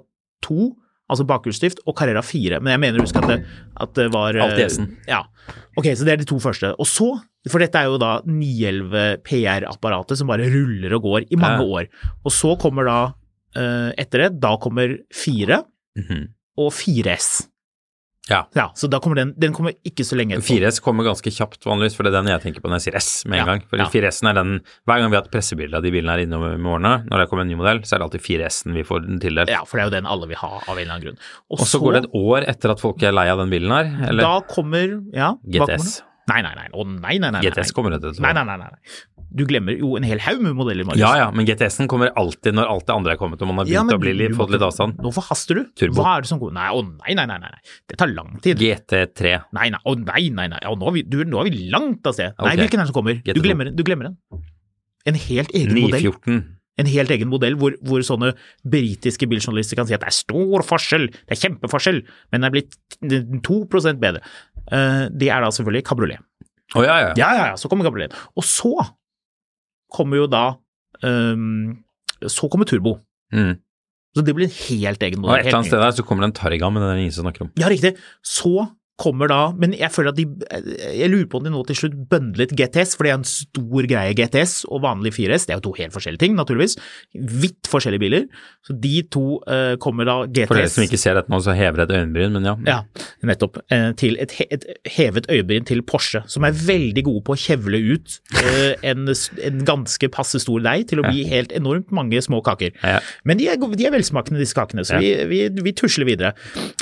2, altså bakhjulsdrift, og Carrera 4. Men jeg mener å huske at det, at det var Alt i S-en. Ja. Ok, så det er de to første. Og så, for dette er jo da 911 PR-apparatet som bare ruller og går i mange Ja. år. Og så kommer da, eh, etter det, da kommer 4 Mhm. og 4S. Ja. Ja, så da kommer den, den kommer ikke så lenge etterpå. 4S kommer ganske kjapt vanligvis, for det er den jeg tenker på når jeg sier S med en Ja, gang. For ja. 4S-en er den Hver gang vi har hatt pressebilde av de bilene her innom i årene, når det kommer en ny modell, så er det alltid 4S-en vi får den tildelt. Ja, for det er jo den alle vil ha av en eller annen grunn. Og så går det et år etter at folk er lei av den bilen her, eller Da kommer, ja. hva kommer? Nei, nei, nei. Å, nei, nei, nei. GTS kommer etter. Nei, nei, nei, nei. Du glemmer jo en hel haug med modeller, Marius. Ja ja, men GTS-en kommer alltid når alt det andre er kommet og man har begynt ja, å bli litt, fått litt avstand. Nå forhaster du. Turbo. Hva er det som går Nei, å nei, nei, nei, nei. Det tar lang tid. GT3. Nei, nei, å nei, nei, nei. Ja, nå, er vi, du, nå er vi langt av sted. Nei, hvilken er det som kommer? Du glemmer, du glemmer den. En helt egen modell. 914. En helt egen modell hvor, hvor sånne britiske biljournalister kan si at det er stor forskjell, det er kjempeforskjell, men det er blitt 2% bedre. Eh, det er da selvfølgelig kabriolet. Oh, ja, ja. Ja, ja, ja, så kommer kabriolet. Og så kommer jo da um, Så kommer turbo. Mm. Så det blir en helt egen Og modell. et eller annet sted der så kommer det en Targa, men den ingen som snakker om. Ja, riktig. Så kommer da Men jeg føler at de Jeg lurer på om de nå til slutt bøndlet GTS, for det er en stor greie, GTS og vanlig 4S. Det er jo to helt forskjellige ting, naturligvis. Vidt forskjellige biler. Så de to uh, kommer da GTS For dere som ikke ser dette nå, så hever et øyenbryn, men ja. Ja. Nettopp. Uh, Til et, he- et hevet øyebryn til Porsche, som er veldig gode på å kjevle ut uh, en, en ganske passe stor deig til å bli helt enormt mange små kaker. Ja. Men de er, de er velsmakende, disse kakene, så vi, vi, vi tusler videre.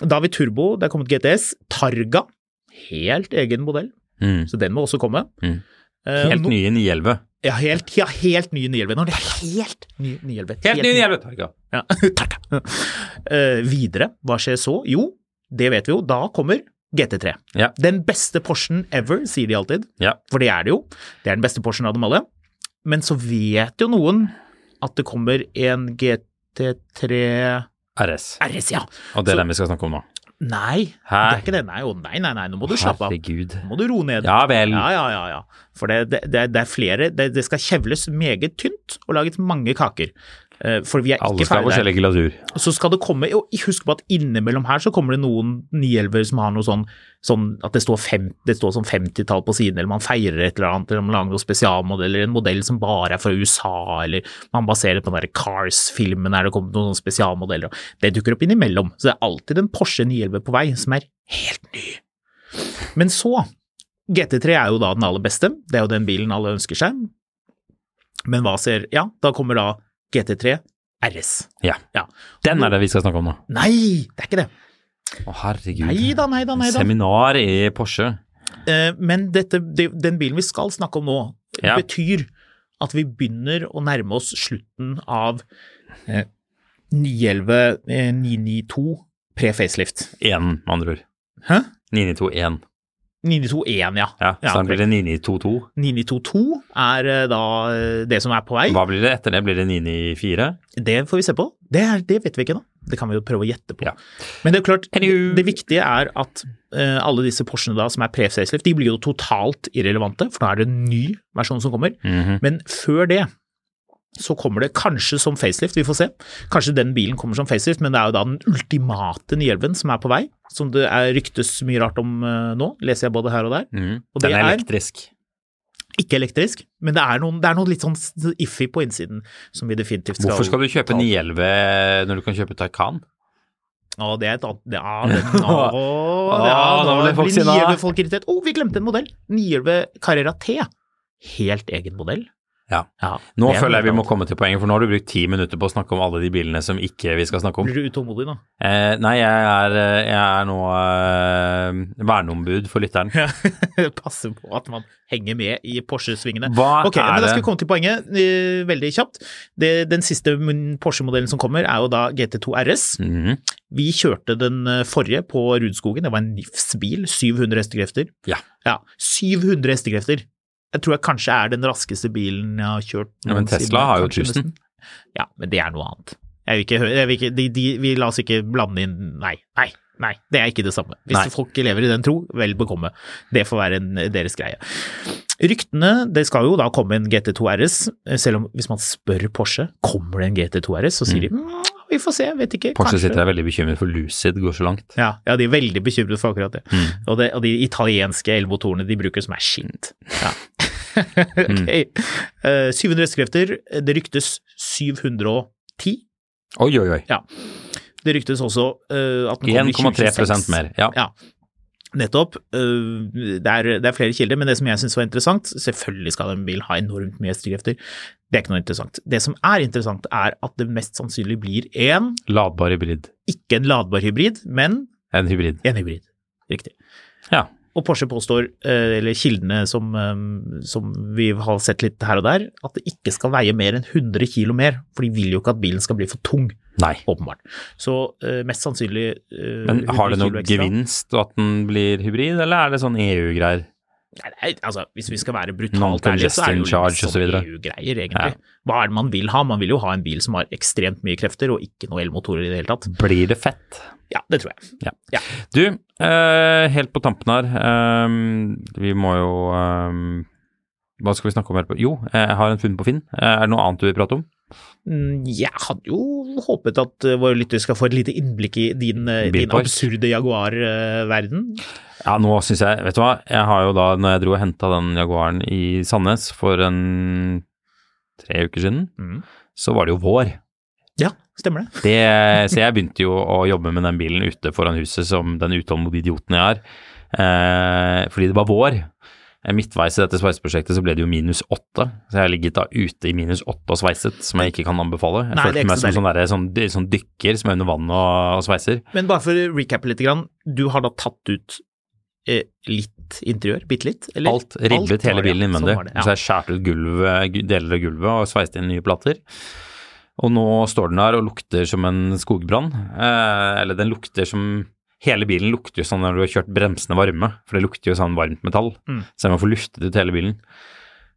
vi Turbo, det er kommet GTS. Targa, helt egen modell, Mm. så den må også komme. Mm. Eh, Helt ny nye 911. Ja, helt, ja, helt ny 911. Er det helt ny 911. Helt nye 911, Targa. Ja, takk. Eh, videre, hva skjer så? Jo, det vet vi jo, da kommer GT3. Ja. Den beste Porschen ever, sier de alltid. Ja. For det er det jo. Det er den beste Porschen av dem alle. Men så vet jo noen at det kommer en GT3 RS. RS, ja. Og det er Så- den vi skal snakke om nå. Nei, Hæ? det er ikke det. Nei, å, nei, nei, nei, nå må du slappe av. Herregud. Nå må du roe ned. Ja vel. Ja, ja, ja. ja. For det, det, det, det er flere det, det skal kjevles meget tynt og laget mange kaker. Eh, For vi er Alle ikke skal ha ferdig der. forskjellig glasur. Så skal det komme og Husk på at innimellom her så kommer det noen 911 som har noe sånn, sånn at det står, fem, det står sånn 50-tall på siden, eller man feirer et eller annet, eller man lager noen spesialmodeller, en modell som bare er fra USA, eller man baserer på den der Cars-filmen der det kommer noen spesialmodeller. Det dukker opp innimellom. Så det er alltid en Porsche 911 på vei som er helt ny. Men så GT3 er jo da den aller beste, det er jo den bilen alle ønsker seg. Men hva ser Ja, da kommer da GT3 RS. Ja. Ja. Den er det vi skal snakke om nå. Nei, det er ikke det. Å, herregud. Neida, neida, nei da, nei da. Seminar i Porsche. Eh, Men dette, det, den bilen vi skal snakke om nå, Ja. betyr at vi begynner å nærme oss slutten av eh, 911 eh, 992 pre-facelift. Én, med andre ord. Hæ? 9921. 992.1, ja. Ja, så da blir det 9922. 9922 er eh, da eh, det som er på vei. Hva blir det etter det? Blir det 994? Det får vi se på. Det, er, det vet vi ikke nå. Det kan vi jo prøve å gjette på. Ja. Men det er klart, det, det viktige er at uh, alle disse Porschene da som er pre-facelift, de blir jo totalt irrelevante, for nå er det en ny versjon som kommer. Mhm. Men før det så kommer det kanskje som facelift, vi får se. Kanskje den bilen kommer som facelift, men det er jo da den ultimate 911 som er på vei, som det er ryktes mye rart om eh, nå, leser jeg både her og der. Mm. Og Den det er er- elektrisk. Ikke elektrisk, men det er, noen, det er noe litt sånn iffy på innsiden som vi definitivt skal Hvorfor skal du kjøpe ta opp. 911 når du kan kjøpe Taycan? Å, det er et annet Ja, den, å, ja, da folk blir sinna. 911 folk irritert. Å, vi glemte en modell! 911 Carrera T. Helt egen modell. Ja. Ja, Nå er føler jeg vi må komme til poenget, for nå har du brukt ti minutter på å snakke om alle de bilene som ikke vi skal snakke om. Blir du utålmodig nå? Eh, nei, jeg er, eh, jeg er nå eh, verneombud for lytteren. Passe på at man henger med i Porsche-svingene. Hva Ok, men er Da skal vi komme til poenget eh, veldig kjapt. Det, den siste Porsche-modellen som kommer, er jo da GT2 RS. Mhm. Vi kjørte den eh, forrige på Rudskogen. Det var en NIFS-bil. 700 hestekrefter. Ja. ja. 700 hestekrefter. Jeg tror jeg kanskje er den raskeste bilen jeg har kjørt. Ja, men Tesla Tesla har jo kanskje 1000. Ja, men det er noe annet. Jeg vil ikke høre jeg vil ikke, de, de, Vi la oss ikke blande inn Nei, nei, nei. Det er ikke det samme. Hvis Nei. folk lever i den tro, vel bekomme. Det får være en, deres greie. Ryktene Det skal jo da komme en GT2 RS, selv om hvis man spør Porsche kommer det en GT2 RS, så sier de mm, vi får se, vet ikke. Porsche kanskje. sitter der veldig bekymret for Lucid går så langt. Ja, ja, de er veldig bekymret for akkurat det. Mm. Og, det, og de italienske elmotorene de bruker som er skint. Ja. ok. uh, 700 hestekrefter. Det ryktes 710. Oi, oi, oi. Det ryktes også uh, at den kommer i 1,3 2026. mer. Ja. Ja, nettopp. Uh, det, er, det er flere kilder, men det som jeg syns var interessant Selvfølgelig skal en bil ha enormt mye hestekrefter. Det er ikke noe interessant. Det som er interessant, er at det mest sannsynlig blir en, Ladbar hybrid. ikke en ladbar hybrid, men En hybrid. en hybrid. Riktig. Ja. Og Porsche påstår, eh, eller kildene som, eh, som vi har sett litt her og der, at det ikke skal veie mer enn 100 kilo mer, for de vil jo ikke at bilen skal bli for tung, Nei. åpenbart. Så eh, mest sannsynlig Men har det noe kilo gevinst at den blir hybrid, eller er det sånn EU-greier? Nei, nei, altså, hvis vi skal være brutalt ærlige, så er det jo litt sånn. EU-greier, egentlig. Hva er det man vil ha? Man vil jo ha en bil som har ekstremt mye krefter, og ikke noe elmotorer i det hele tatt. Blir det fett? Ja, det tror jeg. Du, uh, helt på tampen her, eh, vi må jo eh, Hva skal vi snakke om her? på? Jo, jeg har en funn på Finn. Eh, er det noe annet du vil prate om? Mm, Jeg hadde jo håpet at eh, våre lyttere skal få et lite innblikk i din, eh, din absurde Jaguar-verden. Ja, nå syns jeg Vet du hva, jeg har jo da, når jeg dro og henta den Jaguaren i Sandnes for en tre uker siden, Mm. så var det jo vår. Ja, stemmer det. Det, så jeg begynte jo å jobbe med den bilen ute foran huset som den utålmodige idioten jeg er. Eh, fordi det var vår. Eh, Midtveis i dette sveiseprosjektet så ble det jo minus åtte, så jeg har ligget da ute i minus åtte og sveiset, som jeg ikke kan anbefale. Jeg Nei, følte meg som sånn, sånn, sånn dykker som er under vann og, og sveiser. Men bare for å recappe litt, grann, du har da tatt ut eh, litt interiør, bitte litt? Eller? Alt, ribbet Alt hele bilen innvendig. Sånn ja. Så jeg skjærte ut gulvet, gu- deler av gulvet og sveiset inn nye plater. Og nå står den der og lukter som en skogbrann. Eh, eller den lukter som Hele bilen lukter jo sånn når du har kjørt bremsene varme, for det lukter jo sånn varmt metall. Mm. Så jeg må få luftet ut hele bilen.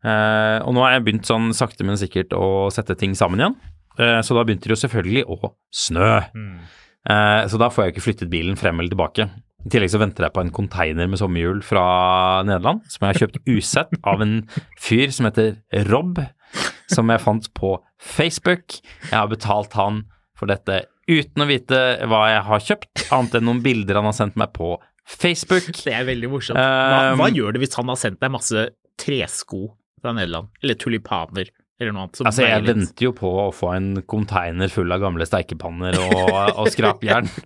Eh, og nå har jeg begynt sånn sakte, men sikkert å sette ting sammen igjen. Eh, så da begynte det jo selvfølgelig å snø. Mm. Eh, så da får jeg ikke flyttet bilen frem eller tilbake. I tillegg så venter jeg på en konteiner med sommerhjul fra Nederland, som jeg har kjøpt usett av en fyr som heter Rob, som jeg fant på Facebook. Jeg har betalt han for dette uten å vite hva jeg har kjøpt, annet enn noen bilder han har sendt meg på Facebook. Det er veldig morsomt. Hva, hva gjør det hvis han har sendt deg masse tresko fra Nederland? Eller tulipaner, eller noe annet? som Altså, jeg venter jo på å få en konteiner full av gamle steikepanner og, og skrapjern.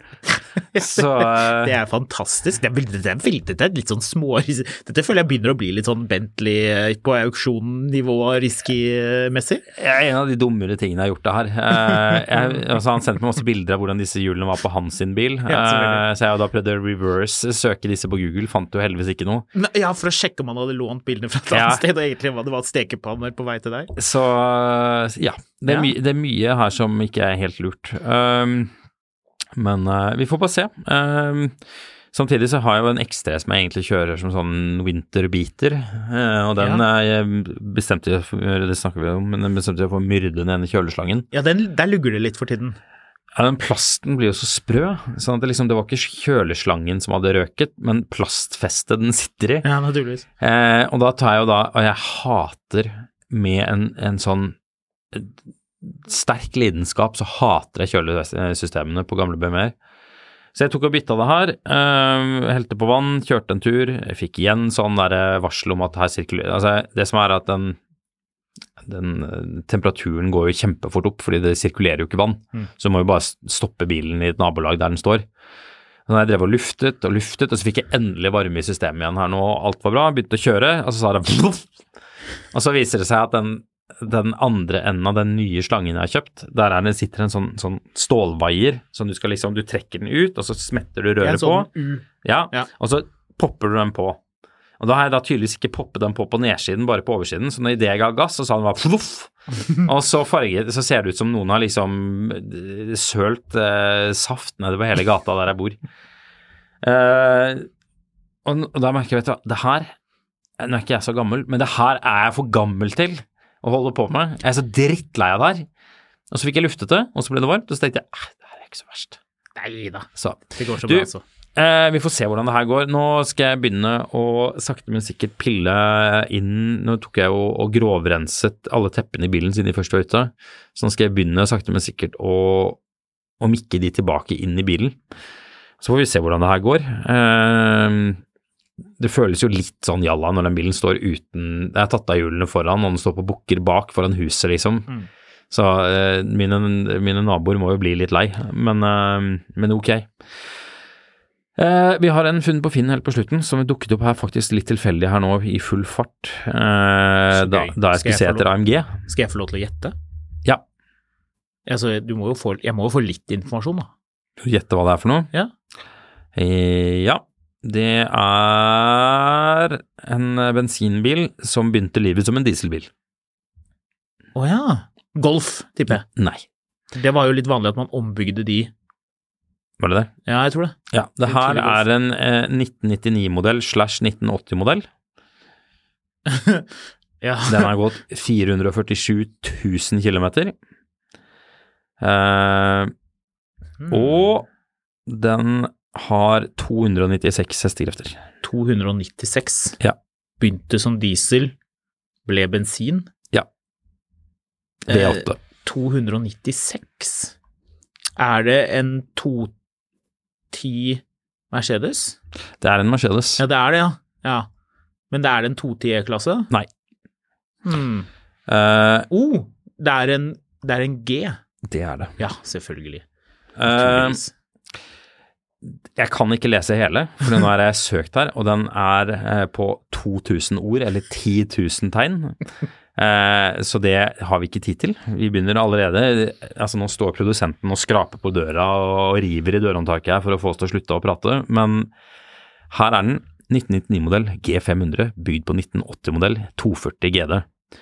Så eh, Det er fantastisk. Det er det er veldig det er litt sånn små Dette føler jeg begynner å bli litt sånn Bentley eh, på auksjonnivå risky-messig. Det er en av de dummere tingene jeg har gjort det her. Eh, jeg, altså han sendte meg masse bilder av hvordan disse hjulene var på hans sin bil. Ja. Eh, så jeg har da prøvd å reverse søke disse på Google, fant jo heldigvis ikke noe. Ja, for å sjekke om han hadde lånt bildene fra et Ja. annet sted, og egentlig var det var stekepanner på vei til deg. Så ja, det er. My, det er mye her som ikke er helt lurt. Um, men uh, vi får bare se. Um, samtidig så har jeg jo en X3 som jeg egentlig kjører som sånn winterbeater, Uh, og den Ja. bestemte det snakker vi om, men den bestemte jeg for å myrde den ene kjøleslangen. Ja, den, der lugger det litt for tiden. Ja, den plasten blir jo så sprø, sånn at det liksom, det var ikke kjøleslangen som hadde røket, men plastfestet den sitter i. Ja, naturligvis. Eh, og da tar jeg jo da, og jeg hater med en, en sånn eh, sterk lidenskap, så hater jeg kjølesystemene på gamle BMW-er. Så jeg tok og bytta det her, Uh, helte på vann, kjørte en tur, jeg fikk igjen sånn der eh, varsel om at her sirkulerer Altså, det som er at den den temperaturen går jo kjempefort opp, fordi det sirkulerer jo ikke vann. Mm. Så du må jo bare stoppe bilen i et nabolag der den står. Så jeg drev og luftet og luftet, og så fikk jeg endelig varme i systemet igjen her nå, og alt var bra, begynte å kjøre, og så sa det! Og så viser det seg at den, den andre enden av den nye slangen jeg har kjøpt, der er det sitter en sånn, sånn stålvaier, som du skal liksom, du trekker den ut, og så smetter du røret sånn på. U. Ja, Ja. og så popper du den på. Og da har jeg da tydeligvis ikke poppet den på på nedsiden, bare på oversiden, så når idet jeg ga gass, så sa den bare pluff, og så farget, så ser det ut som noen har liksom eh, sølt eh, saft nedover hele gata der jeg bor. Eh, og, og da merker jeg, vet du hva, det her, nå er ikke jeg så gammel, men det her er jeg for gammel til å holde på med. Jeg er så drittlei av det her. Og så fikk jeg luftet det, og så ble det varmt, og så tenkte jeg, "Eh, det her er ikke så verst. Nei da, Så det går så bra, altså. Eh, vi får se hvordan det her går. Nå skal jeg begynne å sakte, men sikkert pille inn Nå tok jeg jo og grovrenset alle teppene i bilen siden de først var ute. Så nå skal jeg begynne sakte, men sikkert å, å mikke de tilbake inn i bilen. Så får vi se hvordan det her går. Eh, det føles jo litt sånn jalla når den bilen står uten Jeg har tatt av hjulene foran, og den står på bukker bak foran huset, liksom. Mm. Så uh, mine, mine naboer må jo bli litt lei, men, uh, men ok. Uh, vi har en funn på Finn helt på slutten, som dukket opp her faktisk litt tilfeldig her nå i full fart. Da, da jeg Skal skulle jeg se etter? AMG. Skal jeg få lov til å gjette? Ja. Altså, du må få, jeg må jo få litt informasjon, da. Gjette hva det er for noe? Ja. Ja. Det er en bensinbil som begynte livet som en dieselbil. Å ja. Golf, tipper jeg. Nei, Det var jo litt vanlig at man ombygde de. var det det? Ja, jeg tror det. Ja. Det her er en eh, 1999-modell slash 1980-modell. Ja. Den har gått 447 000 km. Eh, Mm. og den har 296 hestekrefter. 296. Ja. Begynte som diesel, ble bensin. Ja. V8. 296. Er det en 210 Mercedes? Det er en Mercedes. Ja, det er det, ja. ja. Men det er det en 210 E-klasse? Nei. Hmm. Uh, Oh, det er en, det er en G. Det er det. Ja, selvfølgelig. Eh, Naturligvis. Jeg kan ikke lese hele, for nå har jeg søkt her, og den er eh, på 2000 ord, eller 10 000 tegn. Eh, så det har vi ikke tid til. Vi begynner allerede Altså, nå står produsenten og skraper på døra og river i dørhåndtaket her for å få oss til å slutte å prate, men her er den. 1999-modell G500, bygd på 1980-modell 240 GD.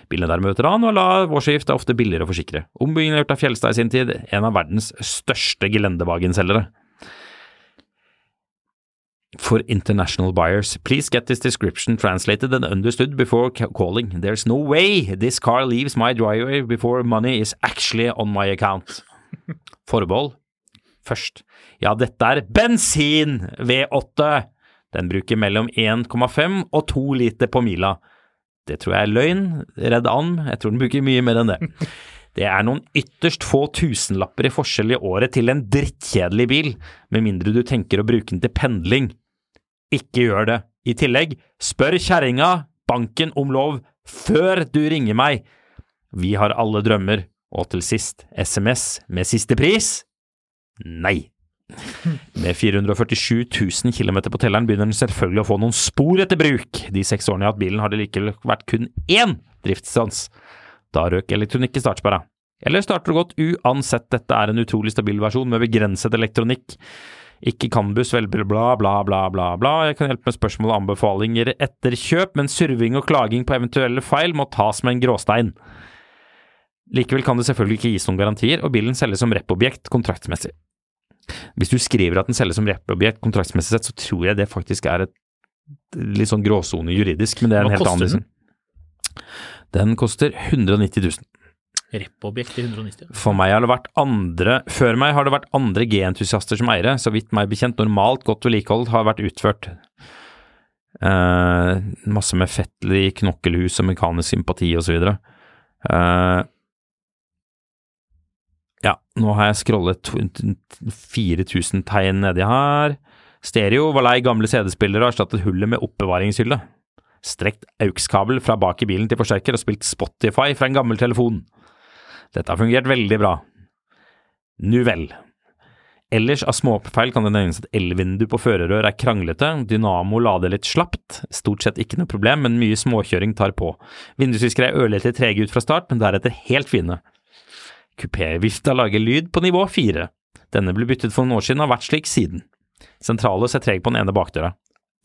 Bilen er dermed veteran og lav årsskift er ofte billigere å forsikre. Ombyggingen er gjort av Fjelstad i sin tid, en av verdens største gelendevagenselgere. For international buyers, please get this description translated and understood before calling. There's no way this car leaves my driveway before money is actually on my account. Forbehold. Først. Ja, dette er bensin V8. Den bruker mellom 1,5 og 2 liter på mila. Det tror jeg er løgn. Redd and. Jeg tror den bruker mye mer enn det. Det er noen ytterst få tusenlapper i forskjell i året til en drittkjedelig bil, med mindre du tenker å bruke den til pendling. Ikke gjør det. I tillegg, spør kjerringa, banken om lov, før du ringer meg. Vi har alle drømmer. Og til sist, SMS med siste pris? Nei. Med 447 000 km på telleren begynner den selvfølgelig å få noen spor etter bruk. De seks årene jeg har hatt bilen har det likevel vært kun én driftsstans. Da røk elektronikk i startsperra. Eller starter godt uansett, dette er en utrolig stabil versjon med begrenset elektronikk. Ikke Canbus, vel, bla, bla, bla, bla, bla. Jeg kan hjelpe med spørsmål og anbefalinger etter kjøp, men surving og klaging på eventuelle feil må tas med en gråstein. Likevel kan det selvfølgelig ikke gis noen garantier, og bilen selges som reppobjekt kontraktsmessig. Hvis du skriver at den selges som reppobjekt kontraktsmessig sett, så tror jeg det faktisk er et litt sånn gråsone juridisk, men det er en Hva helt koster annen den? diskusjon. Den koster 190 000. Reppobjekt til 190. For meg har det vært andre Før meg har det vært andre G-entusiaster som eiere, så vidt meg bekjent normalt godt vedlikehold har vært utført. Eh, masse med fettlig knokkelhus og mekanisk sympati og så videre. Eh, ja, nå har jeg scrollet 4000 tegn nedi her. Stereo var lei gamle CD-spillere og erstattet hullet med oppbevaringshylle. Strekt AUX-kabel fra bak i bilen til forsterker og spilt Spotify fra en gammel telefon. Dette har fungert veldig bra. Nu vel. Ellers av småfeil kan det nevnes at elvindu på førerrør er kranglete, dynamo lader litt slapt, stort sett ikke noe problem, men mye småkjøring tar på. Vindusviskere er ørlite trege ut fra start, men deretter helt fine. Kupévifta lager lyd på nivå fire. Denne ble byttet for noen år siden og har vært slik siden. Sentrale er treg på den ene bakdøra.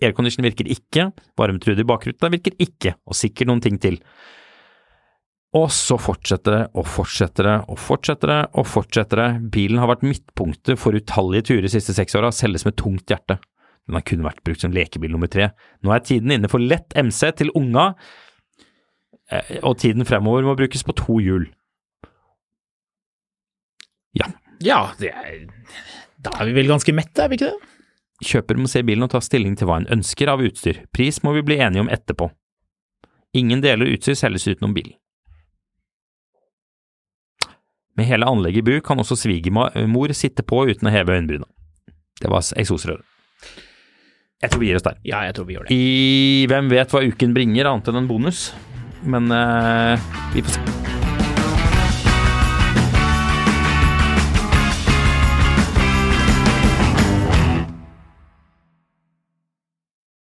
Aircondition virker ikke, varmetrude i bakruta virker ikke, og sikkert noen ting til. Og så fortsetter det og fortsetter det og fortsetter det og fortsetter det. Bilen har vært midtpunktet for utallige turer de siste seks åra, selges med tungt hjerte. Den har kun vært brukt som lekebil nummer tre. Nå er tiden inne for lett MC til unga, eh, og tiden fremover må brukes på to hjul. Ja. Ja, er Da er vi vel ganske mette, er vi ikke det? Kjøper må se bilen og ta stilling til hva en ønsker av utstyr. Pris må vi bli enige om etterpå. Ingen deler utstyr selges utenom bilen. Med hele anlegget i bruk kan også svigermor sitte på uten å heve øyenbryna. Det var eksosrøret. Jeg tror vi gir oss der. Ja, jeg tror vi gjør det. I Hvem vet hva uken bringer, annet enn en bonus? Men uh, vi får se.